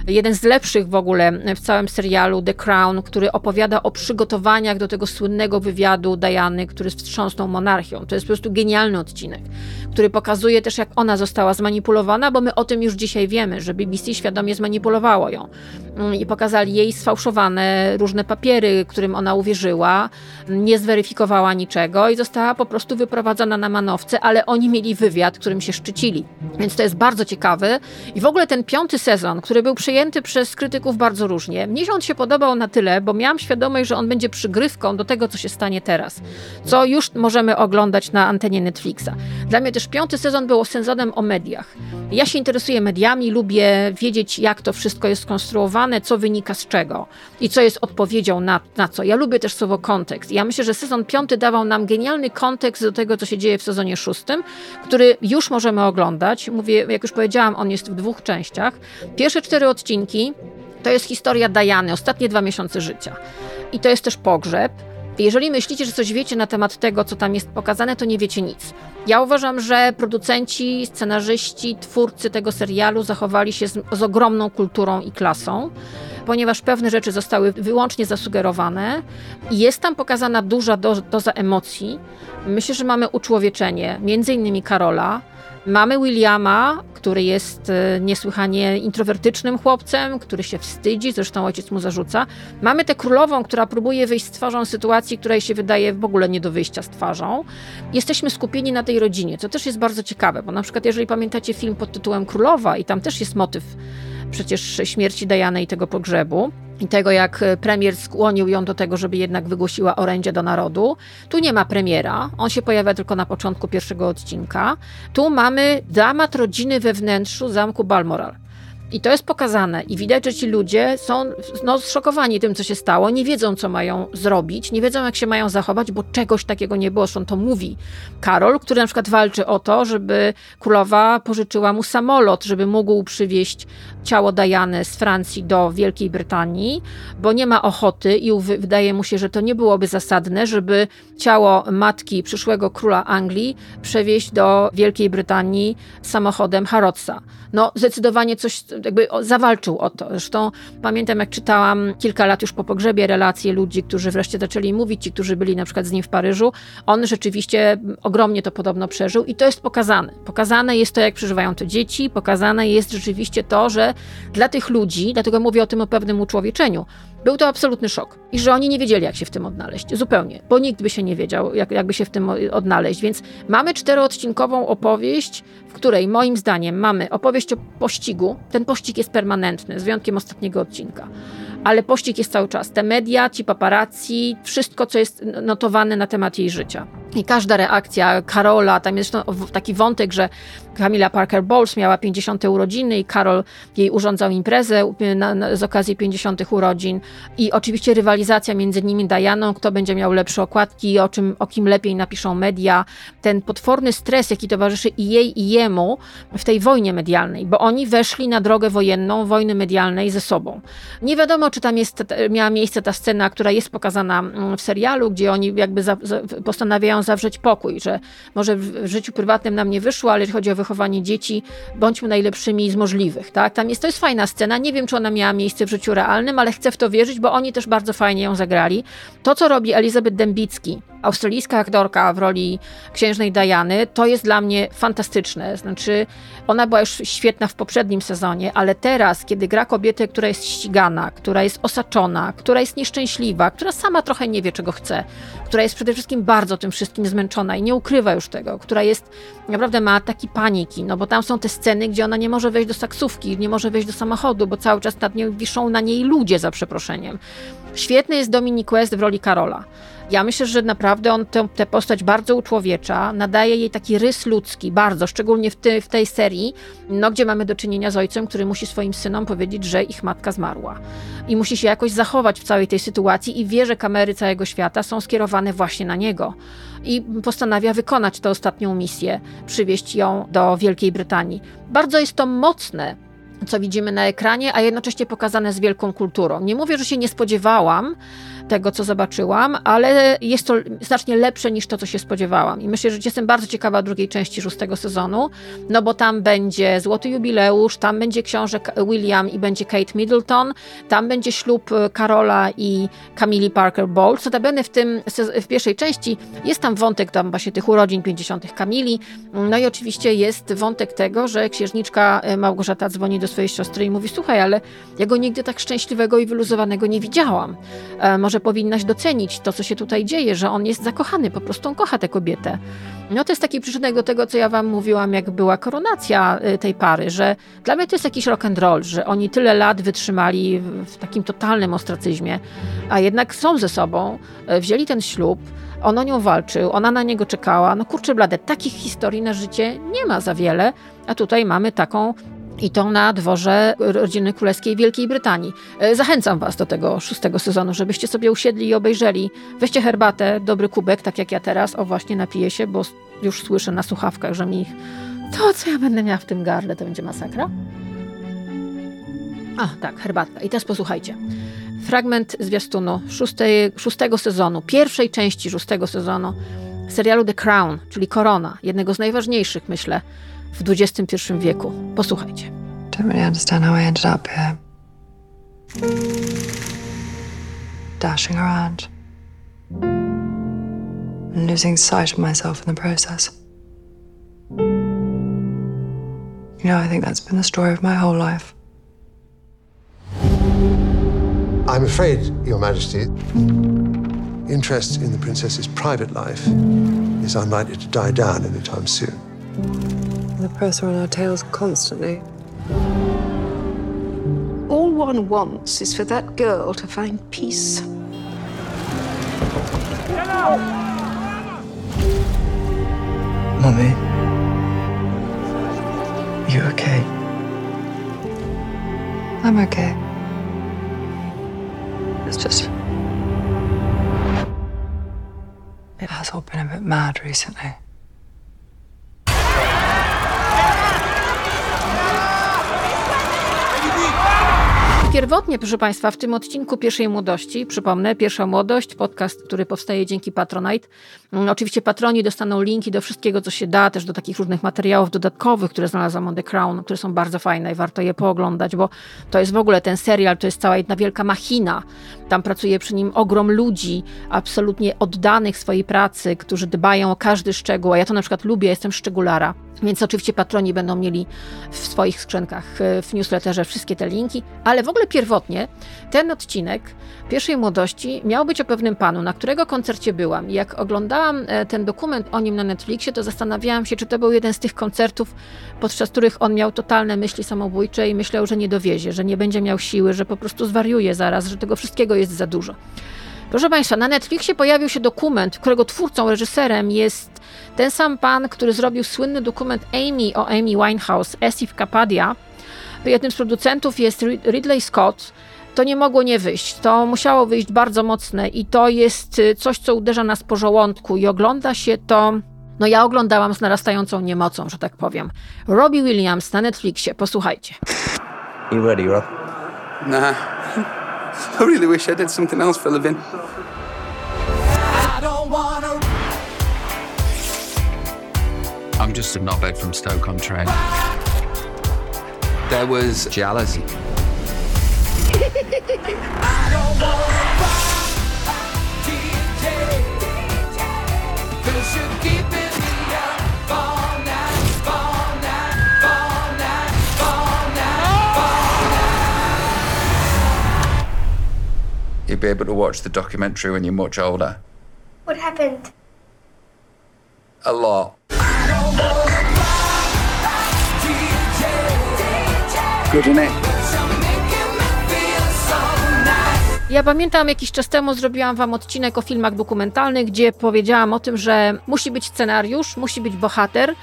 jeden z lepszych w ogóle w całym serialu The Crown, który opowiada o przygotowaniach do tego słynnego wywiadu Diany, który wstrząsnął monarchią. To jest po prostu genialny odcinek, który pokazuje też, jak ona została zmanipulowana, bo my o tym już dzisiaj wiemy, że BBC świadomie zmanipulowało ją mm, i pokazali jej sfałszowane różne papiery, którym ona uwierzyła, nie zweryfikowała niczego i została po prostu wyprowadzona na manowce, ale oni mieli wywiad, którym się szczycili. Więc to jest bardzo ciekawy i w ogóle ten piąty sezon, który był przy przyjęty przez krytyków bardzo różnie. Mnie się on się podobał na tyle, bo miałam świadomość, że on będzie przygrywką do tego, co się stanie teraz, co już możemy oglądać na antenie Netflixa. Dla mnie też piąty sezon był sezonem o mediach. Ja się interesuję mediami, lubię wiedzieć, jak to wszystko jest skonstruowane, co wynika z czego i co jest odpowiedzią na, na co. Ja lubię też słowo kontekst. Ja myślę, że sezon piąty dawał nam genialny kontekst do tego, co się dzieje w sezonie szóstym, który już możemy oglądać. Mówię, jak już powiedziałam, on jest w dwóch częściach. Pierwsze cztery odcinki to jest historia Dajany, ostatnie dwa miesiące życia. I to jest też pogrzeb. Jeżeli myślicie, że coś wiecie na temat tego, co tam jest pokazane, to nie wiecie nic. Ja uważam, że producenci, scenarzyści, twórcy tego serialu zachowali się z, z ogromną kulturą i klasą, ponieważ pewne rzeczy zostały wyłącznie zasugerowane jest tam pokazana duża do, doza emocji. Myślę, że mamy uczłowieczenie, między innymi Karola, Mamy Williama, który jest e, niesłychanie introwertycznym chłopcem, który się wstydzi, zresztą ojciec mu zarzuca. Mamy tę królową, która próbuje wyjść z twarzą sytuacji, której się wydaje w ogóle nie do wyjścia z twarzą. Jesteśmy skupieni na tej rodzinie, co też jest bardzo ciekawe, bo na przykład jeżeli pamiętacie film pod tytułem Królowa i tam też jest motyw przecież śmierci Diany i tego pogrzebu, i tego, jak premier skłonił ją do tego, żeby jednak wygłosiła orędzie do narodu. Tu nie ma premiera, on się pojawia tylko na początku pierwszego odcinka. Tu mamy dramat rodziny we wnętrzu zamku Balmoral. I to jest pokazane i widać, że ci ludzie są no, zszokowani tym, co się stało, nie wiedzą, co mają zrobić, nie wiedzą, jak się mają zachować, bo czegoś takiego nie było. Zresztą to mówi Karol, który na przykład walczy o to, żeby królowa pożyczyła mu samolot, żeby mógł przywieźć ciało Diany z Francji do Wielkiej Brytanii, bo nie ma ochoty i wydaje mu się, że to nie byłoby zasadne, żeby ciało matki przyszłego króla Anglii przewieźć do Wielkiej Brytanii samochodem Harrodsa. No, zdecydowanie coś jakby zawalczył o to. Zresztą pamiętam, jak czytałam kilka lat już po pogrzebie relacje ludzi, którzy wreszcie zaczęli mówić, ci, którzy byli na przykład z nim w Paryżu, on rzeczywiście ogromnie to podobno przeżył i to jest pokazane. Pokazane jest to, jak przeżywają to dzieci, pokazane jest rzeczywiście to, że dla tych ludzi, dlatego mówię o tym o pewnym uczłowieczeniu, był to absolutny szok i że oni nie wiedzieli, jak się w tym odnaleźć. Zupełnie, bo nikt by się nie wiedział, jak, jakby się w tym odnaleźć. Więc mamy czteroodcinkową opowieść, w której moim zdaniem mamy opowieść o pościgu. Ten pościg jest permanentny, z wyjątkiem ostatniego odcinka. Ale pościg jest cały czas. Te media, ci paparazzi, wszystko, co jest notowane na temat jej życia. I każda reakcja Karola, tam jest taki wątek, że Camilla Parker Bowles miała 50. urodziny i Karol jej urządzał imprezę na, na, z okazji 50. urodzin. I oczywiście rywalizacja między nimi Dianą, kto będzie miał lepsze okładki, o, czym, o kim lepiej napiszą media. Ten potworny stres, jaki towarzyszy i jej, i jemu w tej wojnie medialnej, bo oni weszli na drogę wojenną, wojny medialnej ze sobą. Nie wiadomo, czy tam jest, miała miejsce ta scena, która jest pokazana mm, w serialu, gdzie oni jakby za, za, postanawiają zawrzeć pokój, że może w życiu prywatnym nam nie wyszło, ale jeżeli chodzi o wychowanie dzieci, bądźmy najlepszymi z możliwych. Tak? Tam jest, to jest fajna scena. Nie wiem, czy ona miała miejsce w życiu realnym, ale chcę w to wierzyć, bo oni też bardzo fajnie ją zagrali. To, co robi Elizabeth Dembicki, australijska aktorka w roli księżnej Diany, to jest dla mnie fantastyczne. Znaczy, ona była już świetna w poprzednim sezonie, ale teraz, kiedy gra kobietę, która jest ścigana, która jest osaczona, która jest nieszczęśliwa, która sama trochę nie wie, czego chce, która jest przede wszystkim bardzo tym wszystkim zmęczona i nie ukrywa już tego, która jest, naprawdę ma taki paniki, no bo tam są te sceny, gdzie ona nie może wejść do taksówki, nie może wejść do samochodu, bo cały czas nad nią wiszą na niej ludzie, za przeproszeniem. Świetny jest Dominic West w roli Karola. Ja myślę, że naprawdę on tę, tę postać bardzo uczłowiecza, nadaje jej taki rys ludzki, bardzo, szczególnie w, ty, w tej serii, no, gdzie mamy do czynienia z ojcem, który musi swoim synom powiedzieć, że ich matka zmarła. I musi się jakoś zachować w całej tej sytuacji i wie, że kamery całego świata są skierowane właśnie na niego. I postanawia wykonać tę ostatnią misję, przywieźć ją do Wielkiej Brytanii. Bardzo jest to mocne, co widzimy na ekranie, a jednocześnie pokazane z wielką kulturą. Nie mówię, że się nie spodziewałam, tego, co zobaczyłam, ale jest to znacznie lepsze niż to, co się spodziewałam. I myślę, że jestem bardzo ciekawa drugiej części szóstego sezonu, no bo tam będzie Złoty Jubileusz, tam będzie książek William i będzie Kate Middleton, tam będzie ślub Karola i Camille Parker Bowles. Notabene w tym, w pierwszej części jest tam wątek tam właśnie tych urodzin 50. Kamili, no i oczywiście jest wątek tego, że księżniczka Małgorzata dzwoni do swojej siostry i mówi, słuchaj, ale ja go nigdy tak szczęśliwego i wyluzowanego nie widziałam. E, może powinnaś docenić to, co się tutaj dzieje, że on jest zakochany, po prostu on kocha tę kobietę. No to jest taki przyczynek do tego, co ja wam mówiłam, jak była koronacja y, tej pary, że dla mnie to jest jakiś rock and roll, że oni tyle lat wytrzymali w takim totalnym ostracyzmie, a jednak są ze sobą, y, wzięli ten ślub, on o nią walczył, ona na niego czekała. No kurczę blade, takich historii na życie nie ma za wiele, a tutaj mamy taką I to na dworze rodziny królewskiej Wielkiej Brytanii. E, zachęcam Was do tego szóstego sezonu, żebyście sobie usiedli i obejrzeli. Weźcie herbatę, dobry kubek, tak jak ja teraz. O, właśnie napiję się, bo już słyszę na słuchawkach, że mi to, co ja będę miała w tym gardle, to będzie masakra. A, tak, herbatka. I teraz posłuchajcie. Fragment zwiastunu szóstej, szóstego sezonu, pierwszej części szóstego sezonu serialu The Crown, czyli Korona, jednego z najważniejszych, myślę, w XXI wieku. Posłuchajcie. Don't really understand how I ended up here. Dashing around. And losing sight of myself in the process. You know, I think that's been the story of my whole life. I'm afraid, Your Majesty, interest in the princess's private life is unlikely to die down anytime soon. The press are on our tails constantly. All one wants is for that girl to find peace. Mummy. You okay? I'm okay. It's just. It has all been a bit mad recently. Pierwotnie, proszę Państwa, w tym odcinku Pierwszej Młodości, przypomnę, Pierwsza Młodość, podcast, który powstaje dzięki Patronite. Mm, Oczywiście patroni dostaną linki do wszystkiego, co się da, też do takich różnych materiałów dodatkowych, które znalazłam on The Crown, które są bardzo fajne i warto je pooglądać, bo to jest w ogóle ten serial, to jest cała jedna wielka machina. Tam pracuje przy nim ogrom ludzi, absolutnie oddanych swojej pracy, którzy dbają o każdy szczegół, a ja to na przykład lubię, jestem szczególara. Więc oczywiście patroni będą mieli w swoich skrzynkach, e, w newsletterze wszystkie te linki, ale w ogóle pierwotnie ten odcinek pierwszej młodości miał być o pewnym panu, na którego koncercie byłam. I jak oglądałam e, ten dokument o nim na Netflixie, to zastanawiałam się, czy to był jeden z tych koncertów, podczas których on miał totalne myśli samobójcze i myślał, że nie dowiezie, że nie będzie miał siły, że po prostu zwariuje zaraz, że tego wszystkiego jest za dużo. Proszę Państwa, na Netflixie pojawił się dokument, którego twórcą, reżyserem jest ten sam pan, który zrobił słynny dokument Amy o Amy Winehouse, Esif Kapadia. Jednym z producentów jest Ridley Scott. To nie mogło nie wyjść. To musiało wyjść bardzo mocne i to jest y, coś, co uderza nas po żołądku i ogląda się to no ja oglądałam z narastającą niemocą, że tak powiem. Robbie Williams na Netflixie, posłuchajcie. You ready, Rob? Nah. I really wish I did something else for a living. I'm just a knobhead from Stoke-on-Trent. There was jealousy. You'll be able to watch the documentary when you're much older. What happened? A lot. Innit? Ja pamiętam jakiś czas temu zrobiłam wam odcinek o filmach dokumentalnych, gdzie powiedziałam o tym, że musi być scenariusz, musi być bohater.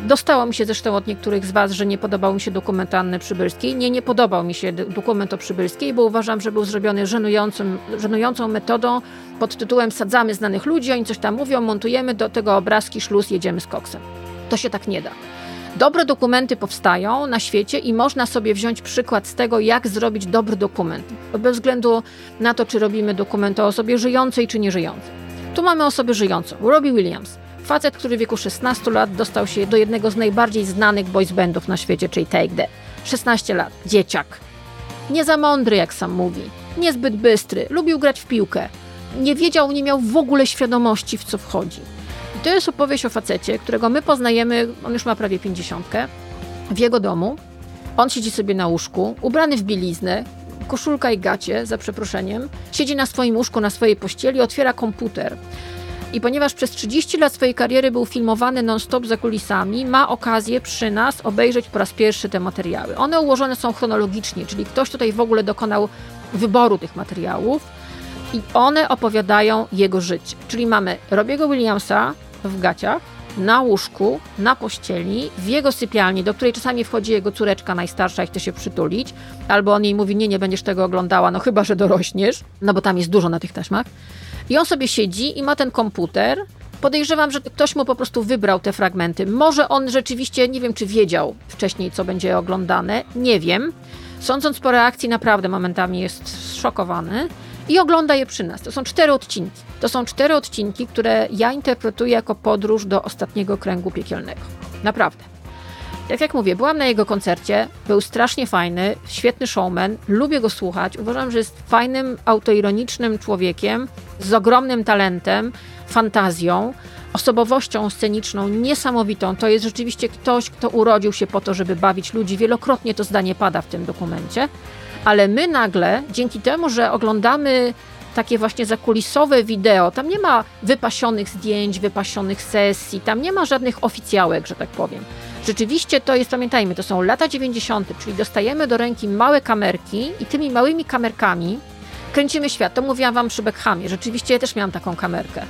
Dostało mi się zresztą od niektórych z was, że nie podobał mi się dokument Anny Przybylskiej. Nie, nie podobał mi się dokument o Przybylskiej, bo uważam, że był zrobiony żenującym, żenującą metodą pod tytułem sadzamy znanych ludzi, oni coś tam mówią, montujemy do tego obrazki, szluz, jedziemy z koksem. To się tak nie da. Dobre dokumenty powstają na świecie i można sobie wziąć przykład z tego, jak zrobić dobry dokument. Bez względu na to, czy robimy dokument o osobie żyjącej, czy nieżyjącej. Tu mamy osobę żyjącą. Robbie Williams. Facet, który w wieku 16 lat dostał się do jednego z najbardziej znanych boys bandów na świecie, czyli Take That. 16 lat. Dzieciak. Nie za mądry, jak sam mówi. Niezbyt bystry. Lubił grać w piłkę. Nie wiedział, nie miał w ogóle świadomości, w co wchodzi. I to jest opowieść o facecie, którego my poznajemy, on już ma prawie 50, w jego domu. On siedzi sobie na łóżku, ubrany w bieliznę, koszulka i gacie, za przeproszeniem. Siedzi na swoim łóżku, na swojej pościeli, otwiera komputer. I ponieważ przez 30 lat swojej kariery był filmowany non-stop za kulisami, ma okazję przy nas obejrzeć po raz pierwszy te materiały. One ułożone są chronologicznie, czyli ktoś tutaj w ogóle dokonał wyboru tych materiałów i one opowiadają jego życie. Czyli mamy Robiego Williamsa w gaciach, na łóżku, na pościeli, w jego sypialni, do której czasami wchodzi jego córeczka najstarsza i chce się przytulić, albo on jej mówi, nie, nie będziesz tego oglądała, no chyba, że dorośniesz, no bo tam jest dużo na tych taśmach. I on sobie siedzi i ma ten komputer. Podejrzewam, że ktoś mu po prostu wybrał te fragmenty. Może on rzeczywiście, nie wiem, czy wiedział wcześniej, co będzie oglądane, nie wiem. Sądząc po reakcji, naprawdę momentami jest zszokowany i ogląda je przy nas. To są cztery odcinki. To są cztery odcinki, które ja interpretuję jako podróż do ostatniego kręgu piekielnego. Naprawdę. Tak jak mówię, byłam na jego koncercie, był strasznie fajny, świetny showman, lubię go słuchać. Uważam, że jest fajnym, autoironicznym człowiekiem z ogromnym talentem, fantazją, osobowością sceniczną niesamowitą. To jest rzeczywiście ktoś, kto urodził się po to, żeby bawić ludzi. Wielokrotnie to zdanie pada w tym dokumencie, ale my nagle, dzięki temu, że oglądamy takie właśnie zakulisowe wideo, tam nie ma wypasionych zdjęć, wypasionych sesji, tam nie ma żadnych oficjałek, że tak powiem. Rzeczywiście to jest, pamiętajmy, to są lata 90., czyli dostajemy do ręki małe kamerki i tymi małymi kamerkami kręcimy świat. To mówiłam wam przy Beckhamie. Rzeczywiście ja też miałam taką kamerkę.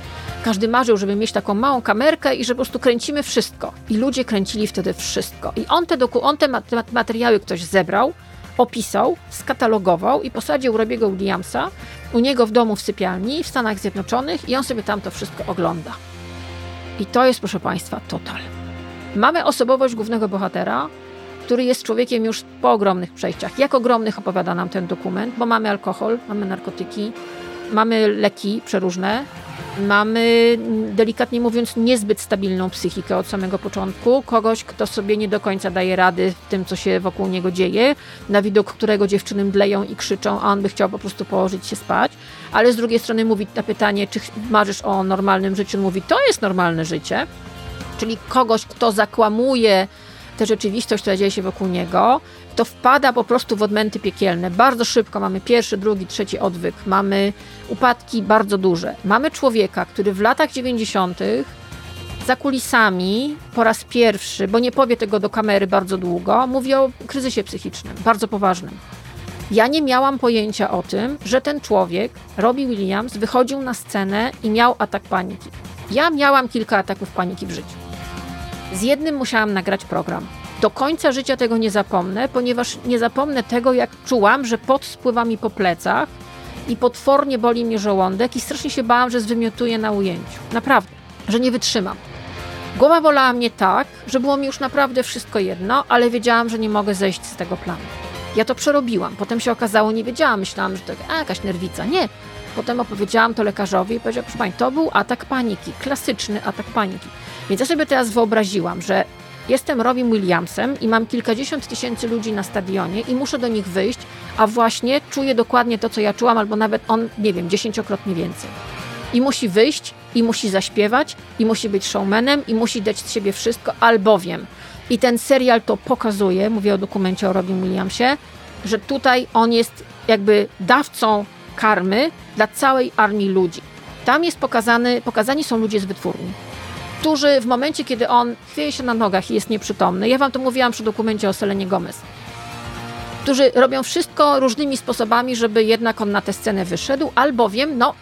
Każdy marzył, żeby mieć taką małą kamerkę i że po prostu kręcimy wszystko. I ludzie kręcili wtedy wszystko. I on te, doku, on te materiały ktoś zebrał, opisał, skatalogował i posadził Robiego Williamsa u niego w domu w sypialni w Stanach Zjednoczonych i on sobie tam to wszystko ogląda. I to jest, proszę Państwa, total. Mamy osobowość głównego bohatera, który jest człowiekiem już po ogromnych przejściach. Jak ogromnych opowiada nam ten dokument, bo mamy alkohol, mamy narkotyki, mamy leki przeróżne, mamy, delikatnie mówiąc, niezbyt stabilną psychikę od samego początku. Kogoś, kto sobie nie do końca daje rady w tym, co się wokół niego dzieje, na widok którego dziewczyny mdleją i krzyczą, a on by chciał po prostu położyć się spać. Ale z drugiej strony mówi na pytanie, czy marzysz o normalnym życiu, on mówi, to jest normalne życie. Czyli kogoś, kto zakłamuje tę rzeczywistość, która dzieje się wokół niego, to wpada po prostu w odmęty piekielne. Bardzo szybko mamy pierwszy, drugi, trzeci odwyk, mamy upadki bardzo duże. Mamy człowieka, który w latach 90. za kulisami po raz pierwszy, bo nie powie tego do kamery bardzo długo, mówi o kryzysie psychicznym, bardzo poważnym. Ja nie miałam pojęcia o tym, że ten człowiek, Robbie Williams, wychodził na scenę i miał atak paniki. Ja miałam kilka ataków paniki w życiu. Z jednym musiałam nagrać program. Do końca życia tego nie zapomnę, ponieważ nie zapomnę tego, jak czułam, że pot spływa mi po plecach i potwornie boli mnie żołądek i strasznie się bałam, że zwymiotuję na ujęciu. Naprawdę, że nie wytrzymam. Głowa bolała mnie tak, że było mi już naprawdę wszystko jedno, ale wiedziałam, że nie mogę zejść z tego planu. Ja to przerobiłam. Potem się okazało, nie wiedziałam, myślałam, że to a, jakaś nerwica. Nie. Potem opowiedziałam to lekarzowi i powiedział, proszę pani, to był atak paniki, klasyczny atak paniki. Więc ja sobie teraz wyobraziłam, że jestem Robin Williamsem i mam kilkadziesiąt tysięcy ludzi na stadionie i muszę do nich wyjść, a właśnie czuję dokładnie to, co ja czułam, albo nawet on, nie wiem, dziesięciokrotnie więcej. I musi wyjść, i musi zaśpiewać, i musi być showmanem, i musi dać z siebie wszystko, albowiem. I ten serial to pokazuje, mówię o dokumencie o Robin Williamsie, że tutaj on jest jakby dawcą karmy dla całej armii ludzi. Tam jest pokazany, pokazani są ludzie z wytwórni którzy w momencie, kiedy on chwieje się na nogach i jest nieprzytomny, ja wam to mówiłam przy dokumencie o Selenie Gomez, którzy robią wszystko różnymi sposobami, żeby jednak on na tę scenę wyszedł, albowiem, no,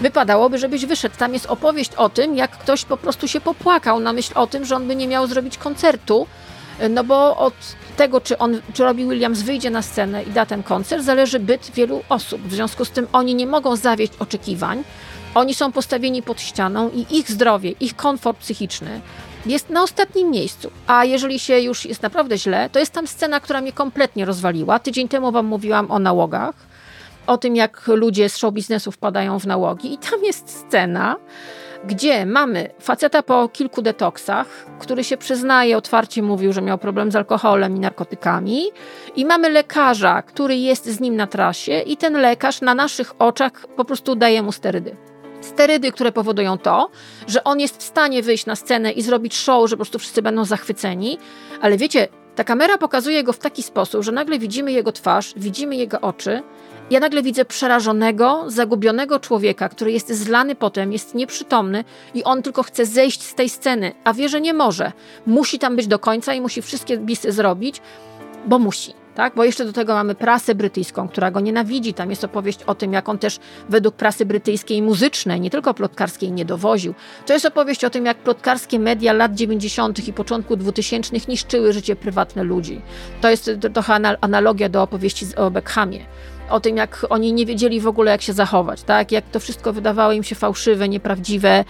wypadałoby, żebyś wyszedł. Tam jest opowieść o tym, jak ktoś po prostu się popłakał na myśl o tym, że on by nie miał zrobić koncertu, no bo od tego, czy on, czy Robbie Williams wyjdzie na scenę i da ten koncert, zależy byt wielu osób. W związku z tym oni nie mogą zawieść oczekiwań, oni są postawieni pod ścianą i ich zdrowie, ich komfort psychiczny jest na ostatnim miejscu. A jeżeli się już jest naprawdę źle, to jest tam scena, która mnie kompletnie rozwaliła. Tydzień temu wam mówiłam o nałogach, o tym, jak ludzie z show biznesu wpadają w nałogi, i tam jest scena, gdzie mamy faceta po kilku detoksach, który się przyznaje, otwarcie mówił, że miał problem z alkoholem i narkotykami, i mamy lekarza, który jest z nim na trasie, i ten lekarz na naszych oczach po prostu daje mu sterydy sterydy, które powodują to, że on jest w stanie wyjść na scenę i zrobić show, że po prostu wszyscy będą zachwyceni, ale wiecie, ta kamera pokazuje go w taki sposób, że nagle widzimy jego twarz, widzimy jego oczy. Ja nagle widzę przerażonego, zagubionego człowieka, który jest zlany potem, jest nieprzytomny i on tylko chce zejść z tej sceny, a wie, że nie może. Musi tam być do końca i musi wszystkie bisy zrobić, bo musi tak? Bo jeszcze do tego mamy prasę brytyjską, która go nienawidzi. Tam jest opowieść o tym, jak on też według prasy brytyjskiej muzycznej, nie tylko plotkarskiej, nie dowoził. To jest opowieść o tym, jak plotkarskie media lat 90. i początku 2000 niszczyły życie prywatne ludzi. To jest trochę analogia do opowieści o Beckhamie o tym, jak oni nie wiedzieli w ogóle, jak się zachować, tak? Jak to wszystko wydawało im się fałszywe, nieprawdziwe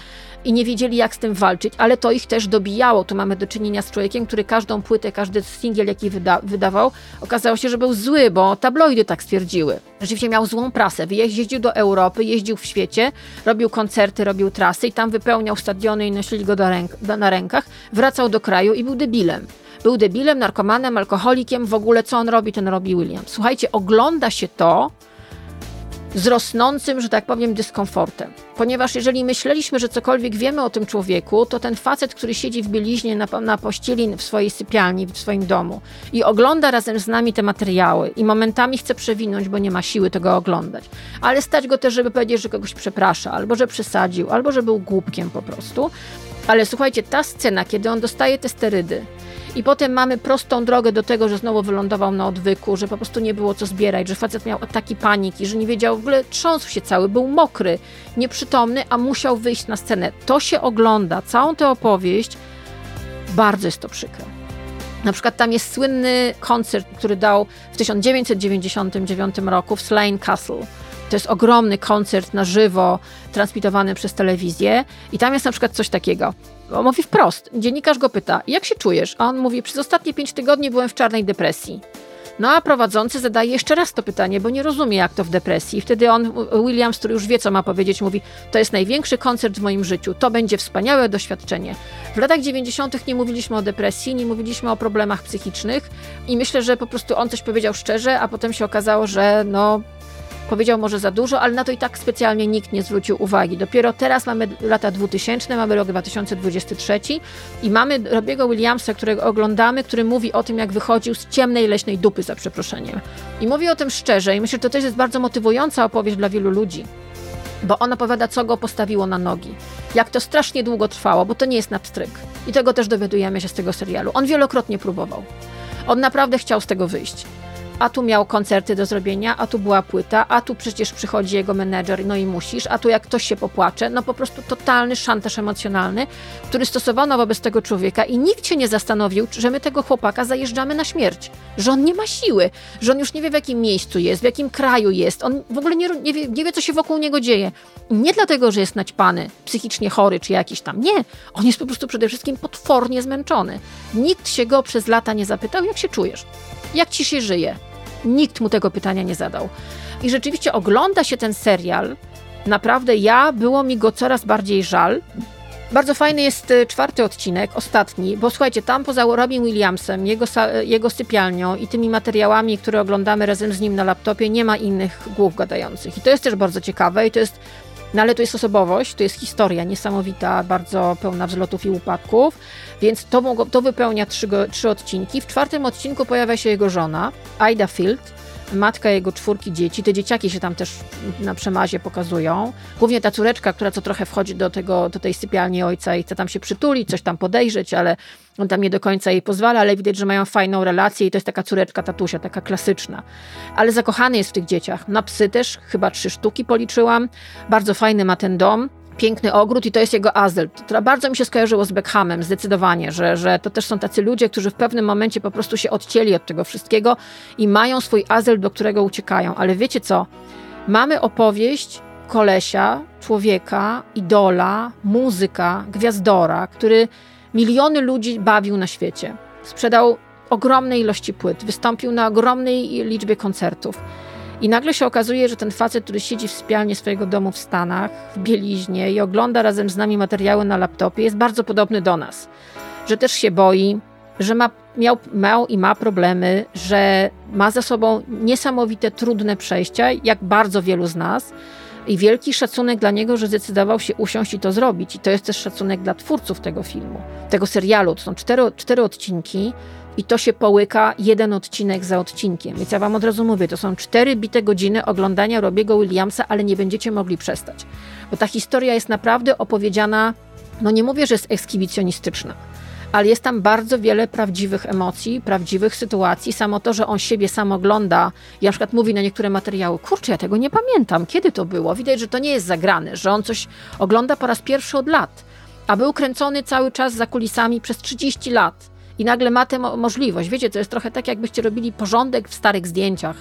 i nie wiedzieli, jak z tym walczyć, ale to ich też dobijało. Tu mamy do czynienia z człowiekiem, który każdą płytę, każdy singiel, jaki wyda wydawał, okazało się, że był zły, bo tabloidy tak stwierdziły. Rzeczywiście miał złą prasę. Jeździł do Europy, jeździł w świecie, robił koncerty, robił trasy i tam wypełniał stadiony i nosili go ręk na rękach, wracał do kraju i był debilem. Był debilem, narkomanem, alkoholikiem, w ogóle co on robi, ten robi William. Słuchajcie, ogląda się to z rosnącym, że tak powiem, dyskomfortem. Ponieważ jeżeli myśleliśmy, że cokolwiek wiemy o tym człowieku, to ten facet, który siedzi w bieliźnie na, na pościeli w swojej sypialni, w swoim domu i ogląda razem z nami te materiały i momentami chce przewinąć, bo nie ma siły tego oglądać. Ale stać go też, żeby powiedzieć, że kogoś przeprasza, albo że przesadził, albo że był głupkiem po prostu. Ale słuchajcie, ta scena, kiedy on dostaje te sterydy, i potem mamy prostą drogę do tego, że znowu wylądował na odwyku, że po prostu nie było co zbierać, że facet miał ataki paniki, że nie wiedział, w ogóle trząsł się cały, był mokry, nieprzytomny, a musiał wyjść na scenę. To się ogląda, całą tę opowieść, bardzo jest to przykre. Na przykład tam jest słynny koncert, który dał w 1999 roku w Slane Castle. To jest ogromny koncert na żywo, transmitowany przez telewizję i tam jest na przykład coś takiego. On mówi wprost. Dziennikarz go pyta, jak się czujesz? A on mówi, przez ostatnie pięć tygodni byłem w czarnej depresji. No a prowadzący zadaje jeszcze raz to pytanie, bo nie rozumie, jak to w depresji. Wtedy on, Williams, który już wie, co ma powiedzieć, mówi: To jest największy koncert w moim życiu, to będzie wspaniałe doświadczenie. W latach 90. nie mówiliśmy o depresji, nie mówiliśmy o problemach psychicznych i myślę, że po prostu on coś powiedział szczerze, a potem się okazało, że no, powiedział może za dużo, ale na to i tak specjalnie nikt nie zwrócił uwagi. Dopiero teraz mamy lata 2000, mamy rok 2023 i mamy Robiego Williamsa, którego oglądamy, który mówi o tym, jak wychodził z ciemnej leśnej dupy, za przeproszeniem. I mówi o tym szczerze i myślę, że to też jest bardzo motywująca opowieść dla wielu ludzi bo on opowiada, co go postawiło na nogi. Jak to strasznie długo trwało, bo to nie jest na pstryk. I tego też dowiadujemy się z tego serialu. On wielokrotnie próbował. On naprawdę chciał z tego wyjść a tu miał koncerty do zrobienia, a tu była płyta, a tu przecież przychodzi jego menedżer, no i musisz, a tu jak ktoś się popłacze, no po prostu totalny szantaż emocjonalny, który stosowano wobec tego człowieka i nikt się nie zastanowił, że my tego chłopaka zajeżdżamy na śmierć, że on nie ma siły, że on już nie wie w jakim miejscu jest, w jakim kraju jest, on w ogóle nie, nie, wie, nie wie co się wokół niego dzieje. Nie dlatego, że jest naćpany, psychicznie chory czy jakiś tam, nie, on jest po prostu przede wszystkim potwornie zmęczony. Nikt się go przez lata nie zapytał, jak się czujesz, jak ci się żyje, Nikt mu tego pytania nie zadał. I rzeczywiście ogląda się ten serial. Naprawdę ja, było mi go coraz bardziej żal. Bardzo fajny jest y, czwarty odcinek, ostatni, bo słuchajcie, tam poza Robin Williamsem, jego, jego sypialnią i tymi materiałami, które oglądamy razem z nim na laptopie, nie ma innych głów gadających. I to jest też bardzo ciekawe i to jest no ale to jest osobowość, to jest historia niesamowita, bardzo pełna wzlotów i upadków, więc to, mogło, to wypełnia trzy, trzy odcinki. W czwartym odcinku pojawia się jego żona, Ida Field, matka jego czwórki dzieci. Te dzieciaki się tam też na przemazie pokazują. Głównie ta córeczka, która co trochę wchodzi do, tego, do tej sypialni ojca i chce tam się przytulić, coś tam podejrzeć, ale on tam nie do końca jej pozwala, ale widać, że mają fajną relację i to jest taka córeczka tatusia, taka klasyczna. Ale zakochany jest w tych dzieciach. Na psy też, chyba trzy sztuki policzyłam. Bardzo fajny ma ten dom piękny ogród i to jest jego azyl. To bardzo mi się skojarzyło z Beckhamem, zdecydowanie, że, że to też są tacy ludzie, którzy w pewnym momencie po prostu się odcięli od tego wszystkiego i mają swój azyl, do którego uciekają. Ale wiecie co? Mamy opowieść kolesia, człowieka, idola, muzyka, gwiazdora, który miliony ludzi bawił na świecie. Sprzedał ogromne ilości płyt, wystąpił na ogromnej liczbie koncertów. I nagle się okazuje, że ten facet, który siedzi w spialni swojego domu w Stanach, w bieliźnie i ogląda razem z nami materiały na laptopie, jest bardzo podobny do nas. Że też się boi, że ma, miał, miał i ma problemy, że ma za sobą niesamowite, trudne przejścia, jak bardzo wielu z nas. I wielki szacunek dla niego, że zdecydował się usiąść i to zrobić. I to jest też szacunek dla twórców tego filmu, tego serialu. To są cztery, cztery odcinki i to się połyka jeden odcinek za odcinkiem. Więc ja wam od razu mówię, to są cztery bite godziny oglądania Robiego Williamsa, ale nie będziecie mogli przestać. Bo ta historia jest naprawdę opowiedziana, no nie mówię, że jest ekshibicjonistyczna, ale jest tam bardzo wiele prawdziwych emocji, prawdziwych sytuacji. Samo to, że on siebie sam ogląda i na przykład mówi na niektóre materiały, kurczę, ja tego nie pamiętam, kiedy to było. Widać, że to nie jest zagrane, że on coś ogląda po raz pierwszy od lat, a był kręcony cały czas za kulisami przez 30 lat. I nagle ma tę mo- możliwość. Wiecie, to jest trochę tak, jakbyście robili porządek w starych zdjęciach.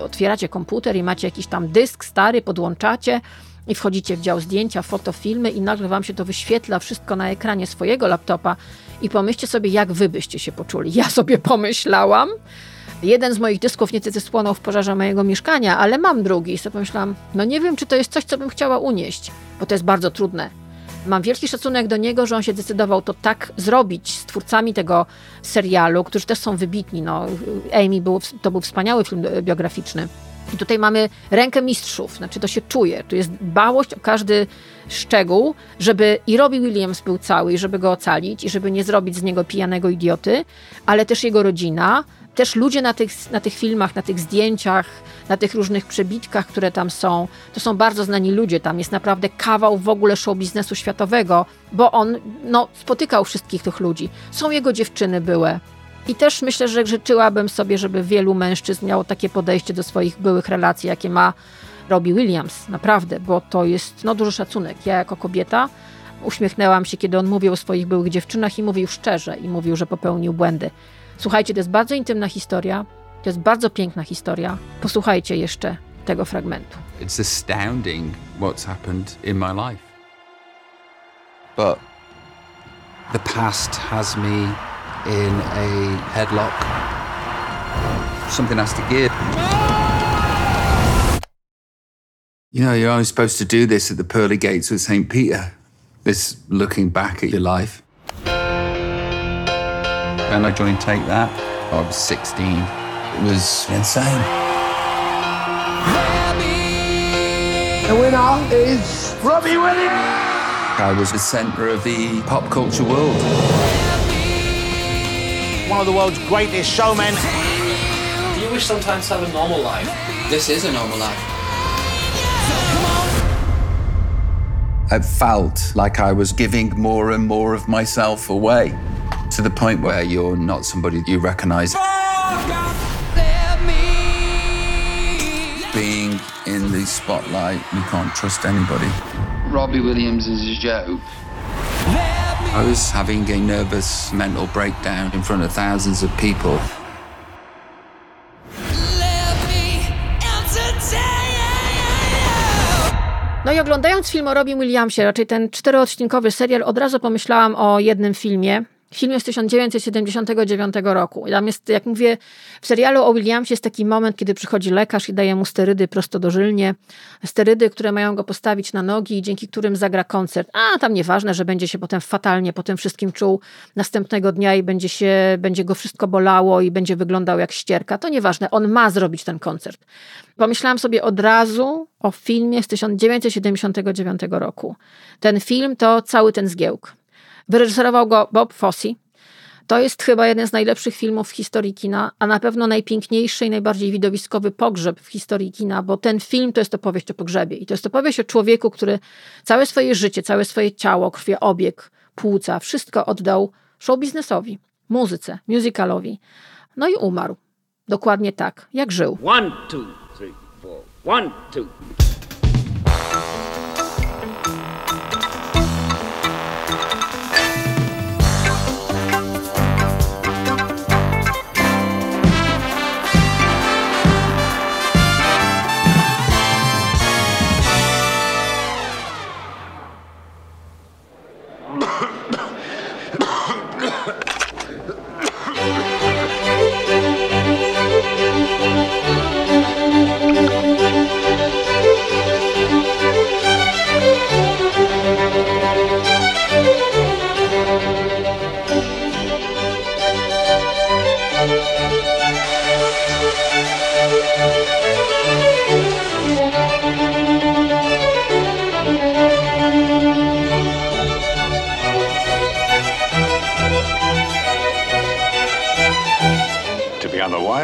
Otwieracie komputer i macie jakiś tam dysk stary, podłączacie i wchodzicie w dział zdjęcia, fotofilmy i nagle wam się to wyświetla wszystko na ekranie swojego laptopa i pomyślcie sobie, jak wy byście się poczuli. Ja sobie pomyślałam. Jeden z moich dysków niestety spłonął w pożarze mojego mieszkania, ale mam drugi i sobie pomyślałam, no nie wiem, czy to jest coś, co bym chciała unieść, bo to jest bardzo trudne. Mam wielki szacunek do niego, że on się decydował to tak zrobić z twórcami tego serialu, którzy też są wybitni. No, Amy był, to był wspaniały film biograficzny. I tutaj mamy rękę mistrzów, znaczy to się czuje. Tu jest dbałość o każdy szczegół, żeby i Robbie Williams był cały, i żeby go ocalić, i żeby nie zrobić z niego pijanego idioty, ale też jego rodzina, też ludzie na tych, na tych filmach, na tych zdjęciach, na tych różnych przebitkach, które tam są, to są bardzo znani ludzie. Tam jest naprawdę kawał w ogóle show biznesu światowego, bo on no, spotykał wszystkich tych ludzi. Są jego dziewczyny były. I też myślę, że życzyłabym sobie, żeby wielu mężczyzn miało takie podejście do swoich byłych relacji, jakie ma Robbie Williams. Naprawdę, bo to jest no, duży szacunek. Ja jako kobieta uśmiechnęłam się, kiedy on mówił o swoich byłych dziewczynach i mówił szczerze i mówił, że popełnił błędy. Słuchajcie, to jest bardzo intymna historia, to jest bardzo piękna historia. Posłuchajcie jeszcze tego fragmentu. It's astounding what's happened in my life. But the past has me in a headlock. Something has to give. You know, you're only supposed to do this at the pearly gates of St. Peter. This looking back at your life. And I joined Take That. Oh, I was 16. It was insane. The winner is Robbie Williams. I was the center of the pop culture world. One of the world's greatest showmen. Do you wish sometimes to have a normal life? This is a normal life. I felt like I was giving more and more of myself away to the point where you're not somebody you recognize. Being in the spotlight, you can't trust anybody. Robbie Williams is a joke. I was having a nervous mental breakdown in front of thousands of people. No i oglądając film o Robin Williamsie, raczej ten czteroodcinkowy serial, od razu pomyślałam o jednym filmie. Filmie z 1979 roku. Tam jest, jak mówię, w serialu o Williamsie jest taki moment, kiedy przychodzi lekarz i daje mu sterydy prostodożylnie. Sterydy, które mają go postawić na nogi, dzięki którym zagra koncert. A tam nieważne, że będzie się potem fatalnie po tym wszystkim czuł następnego dnia i będzie, się, będzie go wszystko bolało i będzie wyglądał jak ścierka. To nieważne, on ma zrobić ten koncert. Pomyślałam sobie od razu o filmie z 1979 roku. Ten film to cały ten zgiełk. Wyreżyserował go Bob Fosse. To jest chyba jeden z najlepszych filmów w historii kina, a na pewno najpiękniejszy i najbardziej widowiskowy pogrzeb w historii kina, bo ten film to jest opowieść o pogrzebie. I to jest opowieść o człowieku, który całe swoje życie, całe swoje ciało, krwiobieg, płuca, wszystko oddał show biznesowi, muzyce, musicalowi. No i umarł. Dokładnie tak, jak żył. One, two, three, four. One, two.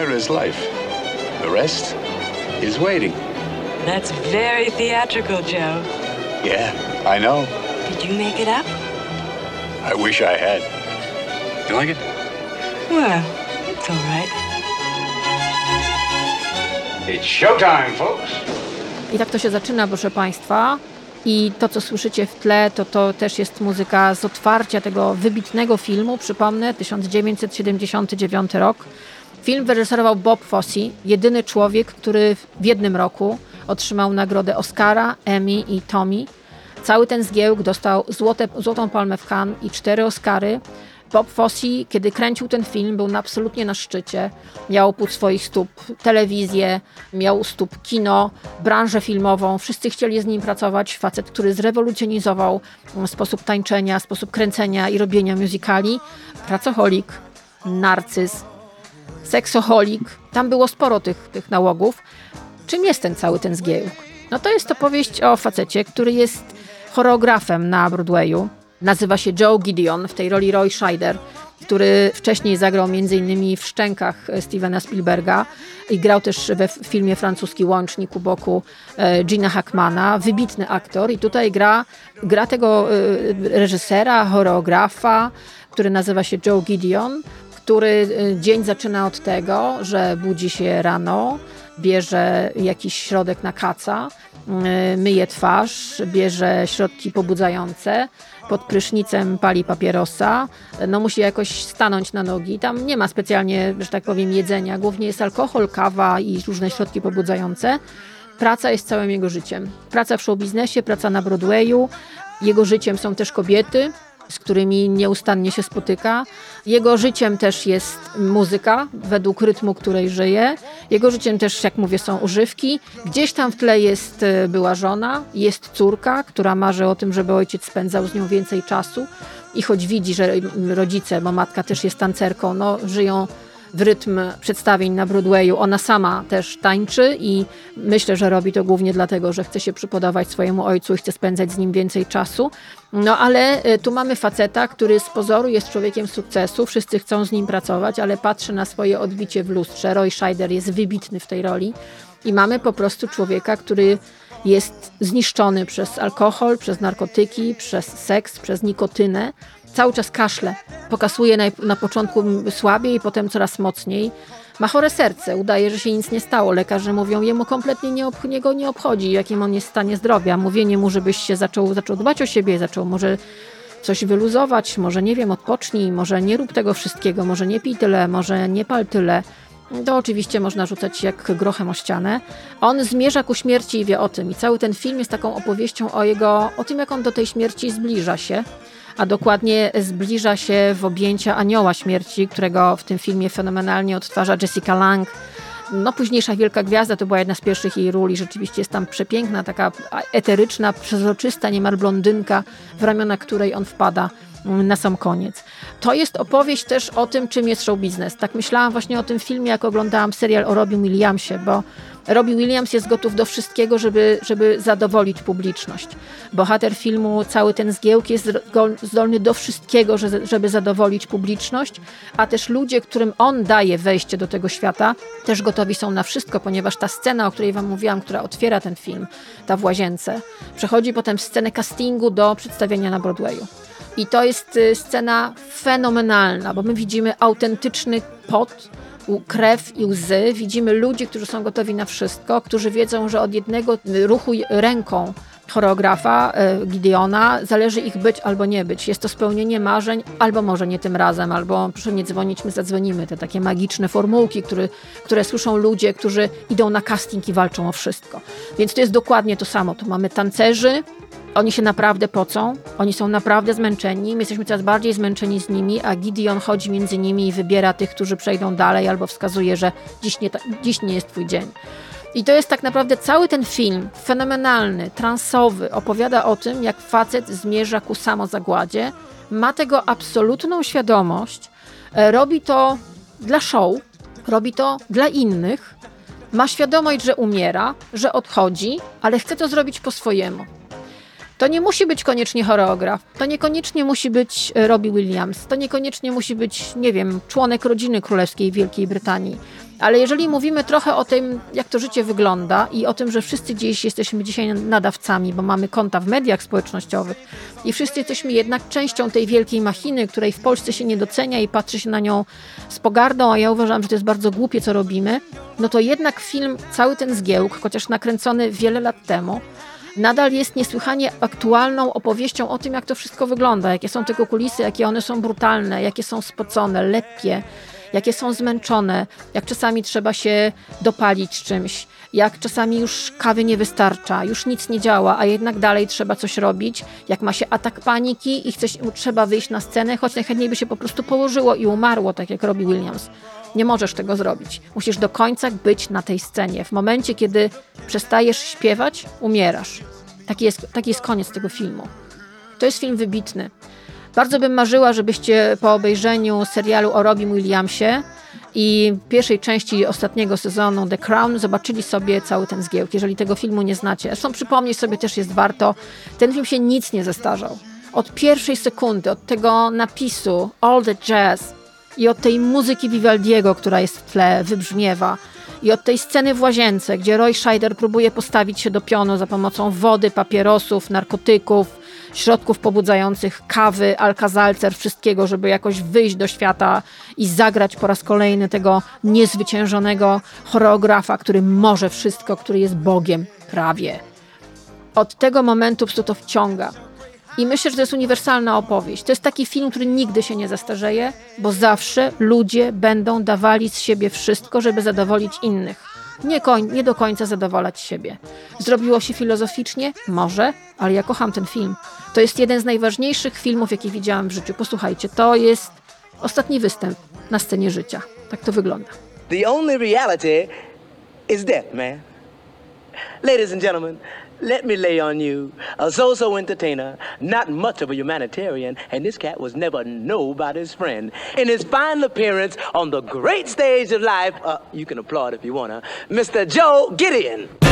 Is life. The rest is waiting. That's very theatrical, Joe. Yeah, I know. Did you make it up? I wish I had. You like it? Well, it's all right. It's showtime, folks. I tak to się zaczyna, proszę Państwa. I to, co słyszycie w tle, to to też jest muzyka z otwarcia tego wybitnego filmu. Przypomnę, 1979 rok. Film wyreżyserował Bob Fosse, jedyny człowiek, który w jednym roku otrzymał nagrodę Oscara, Emmy i Tommy. Cały ten zgiełk dostał złote, złotą palmę w Cannes i cztery Oscary. Bob Fosse, kiedy kręcił ten film, był absolutnie na szczycie. Miał u swoich stóp telewizję, miał stóp kino, branżę filmową. Wszyscy chcieli z nim pracować. Facet, który zrewolucjonizował sposób tańczenia, sposób kręcenia i robienia musicali. Pracoholik, narcyz, seksoholik. Tam było sporo tych, tych nałogów. Czym jest ten cały ten zgiełk? No to jest opowieść o facecie, który jest choreografem na Broadwayu. Nazywa się Joe Gideon, w tej roli Roy Scheider, który wcześniej zagrał m.in. w Szczękach Stevena Spielberga i grał też we filmie francuski Łącznik u boku e, Gina Hackmana. Wybitny aktor i tutaj gra, gra tego e, reżysera, choreografa, który nazywa się Joe Gideon, który e, dzień zaczyna od tego, że budzi się rano, bierze jakiś środek na kaca, myje twarz, bierze środki pobudzające, pod prysznicem pali papierosa, no musi jakoś stanąć na nogi. Tam nie ma specjalnie, że tak powiem, jedzenia. Głównie jest alkohol, kawa i różne środki pobudzające. Praca jest całym jego życiem. Praca w showbiznesie, praca na Broadwayu. Jego życiem są też kobiety, z którymi nieustannie się spotyka. Jego życiem też jest muzyka, według rytmu, której żyje. Jego życiem też, jak mówię, są używki. Gdzieś tam w tle jest e, była żona, jest córka, która marzy o tym, żeby ojciec spędzał z nią więcej czasu. I choć widzi, że rodzice, bo matka też jest tancerką, no, żyją w rytm przedstawień na Broadwayu. Ona sama też tańczy i myślę, że robi to głównie dlatego, że chce się przypodobać swojemu ojcu i chce spędzać z nim więcej czasu. No ale e, tu mamy faceta, który z pozoru jest człowiekiem sukcesu, wszyscy chcą z nim pracować, ale patrzy na swoje odbicie w lustrze. Roy Scheider jest wybitny w tej roli i mamy po prostu człowieka, który jest zniszczony przez alkohol, przez narkotyki, przez seks, przez nikotynę cały czas kaszle. Pokasuje na, na początku słabiej, potem coraz mocniej. Ma chore serce, udaje, że się nic nie stało. Lekarze mówią, jemu kompletnie nie, ob, nie, nie obchodzi, jakim on jest w stanie zdrowia. Mówienie mu, żebyś się zaczął, zaczął dbać o siebie, zaczął może coś wyluzować, może nie wiem, odpocznij, może nie rób tego wszystkiego, może nie pij tyle, może nie pal tyle. To oczywiście można rzucać jak grochem o ścianę. On zmierza ku śmierci i wie o tym. I cały ten film jest taką opowieścią o jego, o tym, jak on do tej śmierci zbliża się a dokładnie zbliża się w objęcia anioła śmierci, którego w tym filmie fenomenalnie odtwarza Jessica Lang. No, późniejsza Wielka Gwiazda to była jedna z pierwszych jej ról i rzeczywiście jest tam przepiękna, taka eteryczna, przezroczysta, niemal blondynka, w ramiona której on wpada na sam koniec. To jest opowieść też o tym, czym jest show biznes. Tak myślałam właśnie o tym filmie, jak oglądałam serial o Robin Williamsie, bo Robbie Williams jest gotów do wszystkiego, żeby, żeby zadowolić publiczność. Bohater filmu, cały ten zgiełk jest zdolny do wszystkiego, żeby zadowolić publiczność, a też ludzie, którym on daje wejście do tego świata, też gotowi są na wszystko, ponieważ ta scena, o której wam mówiłam, która otwiera ten film, ta w łazience, przechodzi potem scenę castingu do przedstawienia na Broadwayu. I to jest y, scena fenomenalna, bo my widzimy autentyczny pot, krew i łzy. Widzimy ludzi, którzy są gotowi na wszystko, którzy wiedzą, że od jednego ruchu ręką choreografa e, Gideona zależy ich być albo nie być. Jest to spełnienie marzeń, albo może nie tym razem, albo proszę nie dzwonić, my zadzwonimy. Te takie magiczne formułki, które, które słyszą ludzie, którzy idą na casting i walczą o wszystko. Więc to jest dokładnie to samo. Tu mamy tancerzy, oni się naprawdę pocą, oni są naprawdę zmęczeni, my jesteśmy coraz bardziej zmęczeni z nimi, a Gideon chodzi między nimi i wybiera tych, którzy przejdą dalej, albo wskazuje, że dziś nie, dziś nie jest twój dzień. I to jest tak naprawdę cały ten film, fenomenalny, transowy, opowiada o tym, jak facet zmierza ku samozagładzie, ma tego absolutną świadomość, e, robi to dla show, robi to dla innych, ma świadomość, że umiera, że odchodzi, ale chce to zrobić po swojemu. To nie musi być koniecznie choreograf, to niekoniecznie musi być e, Robbie Williams, to niekoniecznie musi być, nie wiem, członek rodziny królewskiej Wielkiej Brytanii. Ale jeżeli mówimy trochę o tym, jak to życie wygląda i o tym, że wszyscy dziś jesteśmy dzisiaj nadawcami, bo mamy konta w mediach społecznościowych i wszyscy jesteśmy jednak częścią tej wielkiej machiny, której w Polsce się nie docenia i patrzy się na nią z pogardą, a ja uważam, że to jest bardzo głupie, co robimy, no to jednak film, cały ten zgiełk, chociaż nakręcony wiele lat temu, nadal jest niesłychanie aktualną opowieścią o tym, jak to wszystko wygląda, jakie są tego kulisy, jakie one są brutalne, jakie są spocone, lekkie, jakie są zmęczone, jak czasami trzeba się dopalić czymś, jak czasami już kawy nie wystarcza, już nic nie działa, a jednak dalej trzeba coś robić, jak ma się atak paniki i chce, trzeba wyjść na scenę, choć najchętniej by się po prostu położyło i umarło, tak jak robi Williams. Nie możesz tego zrobić. Musisz do końca być na tej scenie. W momencie, kiedy przestajesz śpiewać, umierasz. Taki jest, taki jest koniec tego filmu. To jest film wybitny. Bardzo bym marzyła, żebyście po obejrzeniu serialu o Robin Williamsie i pierwszej części ostatniego sezonu The Crown zobaczyli sobie cały ten zgiełk, jeżeli tego filmu nie znacie. Zresztą przypomnieć sobie też jest warto. Ten film się nic nie zestarzał. Od pierwszej sekundy, od tego napisu All the Jazz i od tej muzyki Vivaldiego, która jest w tle, wybrzmiewa, i od tej sceny w łazience, gdzie Roy Scheider próbuje postawić się do pionu za pomocą wody, papierosów, narkotyków, środków pobudzających, kawy, alkazalcer, wszystkiego, żeby jakoś wyjść do świata i zagrać po raz kolejny tego niezwyciężonego choreografa, który może wszystko, który jest Bogiem prawie. Od tego momentu to to wciąga. I myślę, że to jest uniwersalna opowieść. To jest taki film, który nigdy się nie zastarzeje, bo zawsze ludzie będą dawali z siebie wszystko, żeby zadowolić innych. Nie, koń, nie do końca zadowalać siebie. Zrobiło się filozoficznie? Może, ale ja kocham ten film. To jest jeden z najważniejszych filmów, jakie widziałam w życiu. Posłuchajcie, to jest ostatni występ na scenie życia. Tak to wygląda. The only reality is death, man. Ladies and gentlemen, let me lay on you a so-so entertainer, not much of a humanitarian, and this cat was never nobody's friend. In his final appearance on the great stage of life, uh, you can applaud if you wanna, Mr. Joe Gideon.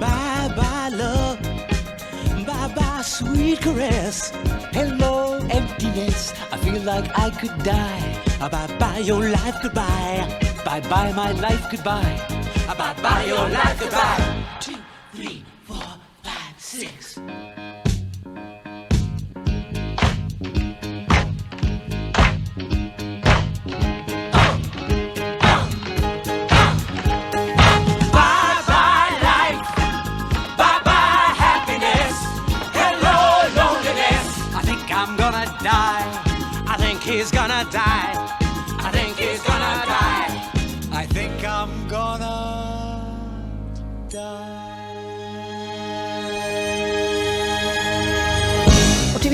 Bye bye love, bye bye sweet caress. Hello, emptiness. I feel like I could die. Ah, bye bye, your life goodbye. Bye bye, my life goodbye. Ah, bye bye, your life goodbye.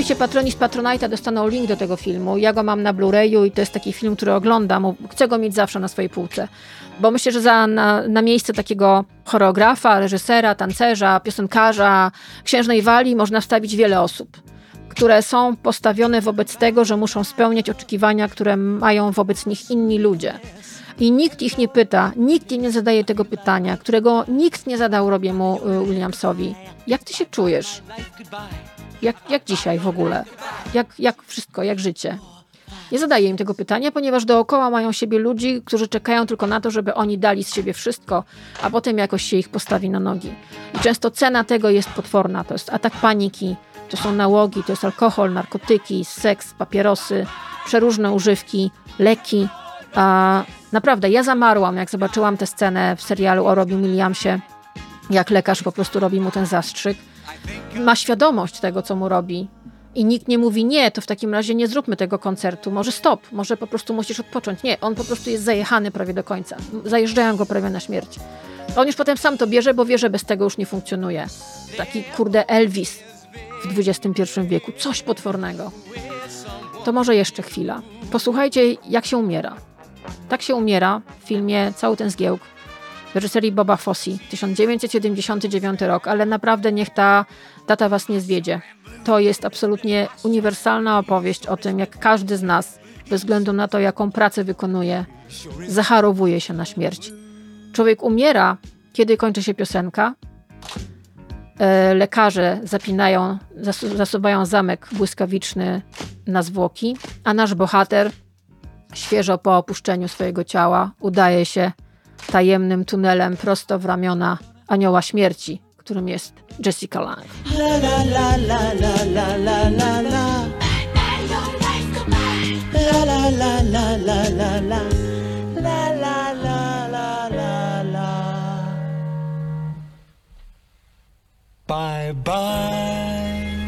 Oczywiście patroni z Patronite'a dostaną link do tego filmu. Ja go mam na Blu-rayu i to jest taki film, który oglądam. Chcę go mieć zawsze na swojej półce. Bo myślę, że za, na, na miejsce takiego choreografa, reżysera, tancerza, piosenkarza, księżnej wali można wstawić wiele osób które są postawione wobec tego, że muszą spełniać oczekiwania, które mają wobec nich inni ludzie. I nikt ich nie pyta, nikt nie zadaje tego pytania, którego nikt nie zadał Robiemu y, Williamsowi. Jak ty się czujesz? Jak, jak dzisiaj w ogóle? Jak, jak wszystko, jak życie? Nie zadaję im tego pytania, ponieważ dookoła mają siebie ludzi, którzy czekają tylko na to, żeby oni dali z siebie wszystko, a potem jakoś się ich postawi na nogi. I często cena tego jest potworna. To jest atak paniki, to są nałogi, to jest alkohol, narkotyki, seks, papierosy, przeróżne używki, leki. A naprawdę, ja zamarłam, jak zobaczyłam tę scenę w serialu o Robin Williamsie, jak lekarz po prostu robi mu ten zastrzyk. Ma świadomość tego, co mu robi. I nikt nie mówi, nie, to w takim razie nie zróbmy tego koncertu, może stop, może po prostu musisz odpocząć. Nie, on po prostu jest zajechany prawie do końca. Zajeżdżają go prawie na śmierć. On już potem sam to bierze, bo wie, że bez tego już nie funkcjonuje. Taki kurde Elvis w XXI wieku. Coś potwornego. To może jeszcze chwila. Posłuchajcie, jak się umiera. Tak się umiera w filmie Cały ten zgiełk reżyserii Boba Fosse, 1979 rok, ale naprawdę niech ta data was nie zwiedzie. To jest absolutnie uniwersalna opowieść o tym, jak każdy z nas, bez względu na to, jaką pracę wykonuje, zacharowuje się na śmierć. Człowiek umiera, kiedy kończy się piosenka, E, lekarze zapinają, zasuwają zamek błyskawiczny na zwłoki, a nasz bohater, świeżo po opuszczeniu swojego ciała, udaje się tajemnym tunelem prosto w ramiona anioła śmierci, którym jest Jessica Lange. La, la, la, la, la, la, la, la. La, la, la, la, la, la, la. La, la, la, la, la, la. Bye bye,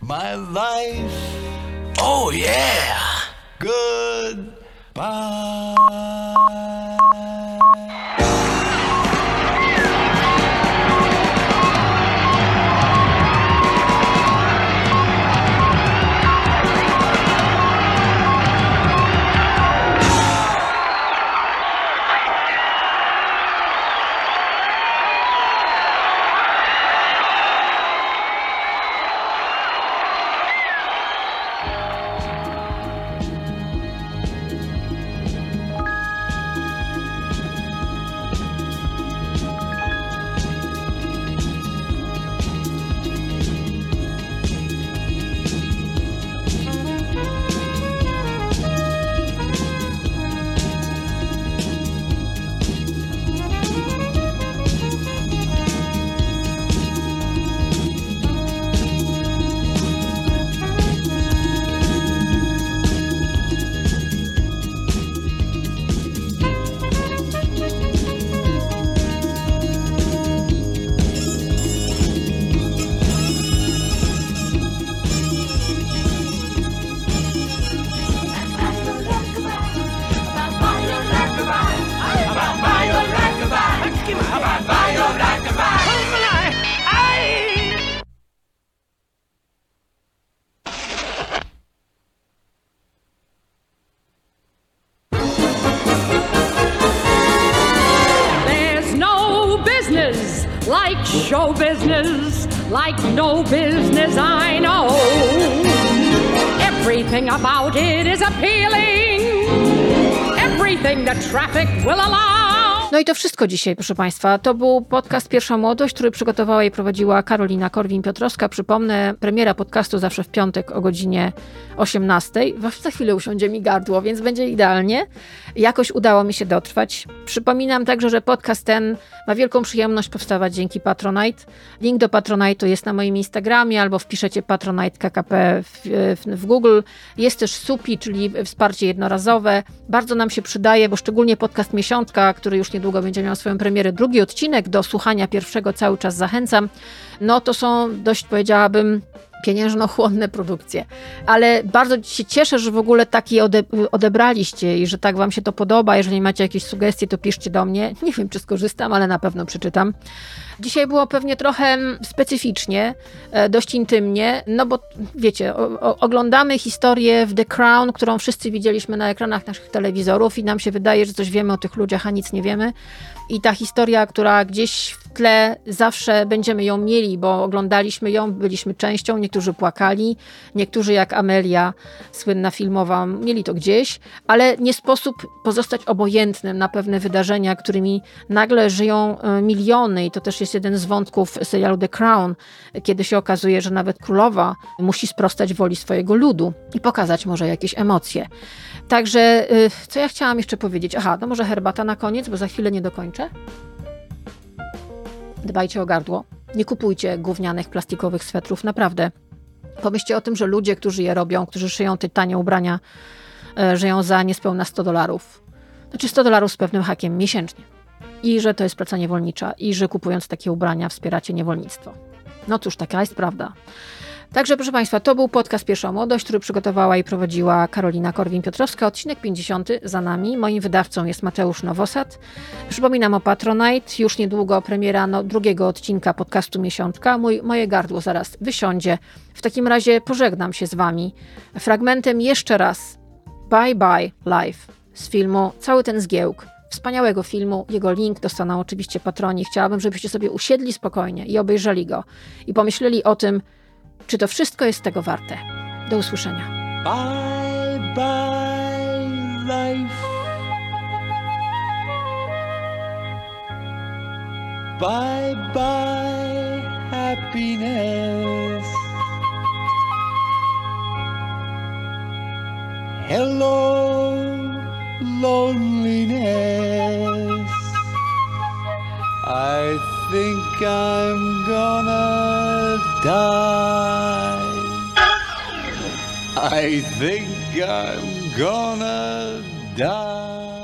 my life. Oh, yeah. Goodbye. Show wszystko dzisiaj, proszę Państwa. To był podcast Pierwsza Młodość, który przygotowała i prowadziła Karolina Korwin-Piotrowska. Przypomnę, premiera podcastu zawsze w piątek o godzinie 18. Za chwilę usiądzie mi gardło, więc będzie idealnie. Jakoś udało mi się dotrwać. Przypominam także, że podcast ten ma wielką przyjemność powstawać dzięki Patronite. Link do Patronite'u jest na moim Instagramie albo wpiszecie Patronite KKP w, w, w Google. Jest też SUPI, czyli wsparcie jednorazowe. Bardzo nam się przydaje, bo szczególnie podcast Miesiączka, który już niedługo będzie miał swoją premierę, drugi odcinek, do słuchania pierwszego cały czas zachęcam. No to są dość, powiedziałabym, pieniężnochłonne produkcje. Ale bardzo się cieszę, że w ogóle taki ode odebraliście i że tak wam się to podoba. Jeżeli macie jakieś sugestie, to piszcie do mnie. Nie wiem, czy skorzystam, ale na pewno przeczytam. Dzisiaj było pewnie trochę specyficznie, e, dość intymnie, no bo wiecie, o, o, oglądamy historię w The Crown, którą wszyscy widzieliśmy na ekranach naszych telewizorów i nam się wydaje, że coś wiemy o tych ludziach, a nic nie wiemy. I ta historia, która gdzieś w tle zawsze będziemy ją mieli, bo oglądaliśmy ją, byliśmy częścią, niektórzy płakali, niektórzy jak Amelia, słynna filmowa, mieli to gdzieś, ale nie sposób pozostać obojętnym na pewne wydarzenia, którymi nagle żyją e, miliony i to też jest jeden z wątków serialu The Crown, kiedy się okazuje, że nawet królowa musi sprostać woli swojego ludu i pokazać może jakieś emocje. Także, y, co ja chciałam jeszcze powiedzieć? Aha, no może herbata na koniec, bo za chwilę nie dokończę. Dbajcie o gardło. Nie kupujcie gównianych plastikowych swetrów, naprawdę. Pomyślcie o tym, że ludzie, którzy je robią, którzy szyją te tanie ubrania, e, żyją za niespełna 100 dolarów. Znaczy 100 dolarów z pewnym hakiem miesięcznie. I że to jest praca niewolnicza, i że kupując takie ubrania wspieracie niewolnictwo. No cóż, taka jest prawda. Także, proszę Państwa, to był podcast Pierwsza Młodość, który przygotowała i prowadziła Karolina Korwin-Piotrowska. Odcinek 50 za nami. Moim wydawcą jest Mateusz Nowosad. Przypominam o Patronite. Już niedługo premiera no, drugiego odcinka podcastu Miesiączka. Mój, moje gardło zaraz wysiądzie. W takim razie pożegnam się z Wami fragmentem jeszcze raz Bye Bye Live z filmu Cały ten zgiełk wspaniałego filmu. Jego link dostaną oczywiście patroni. Chciałabym, żebyście sobie usiedli spokojnie i obejrzeli go i pomyśleli o tym, czy to wszystko jest tego warte. Do usłyszenia. Bye bye life. Bye bye happiness. Hello loneliness. I think I'm gonna die. I think I'm gonna die.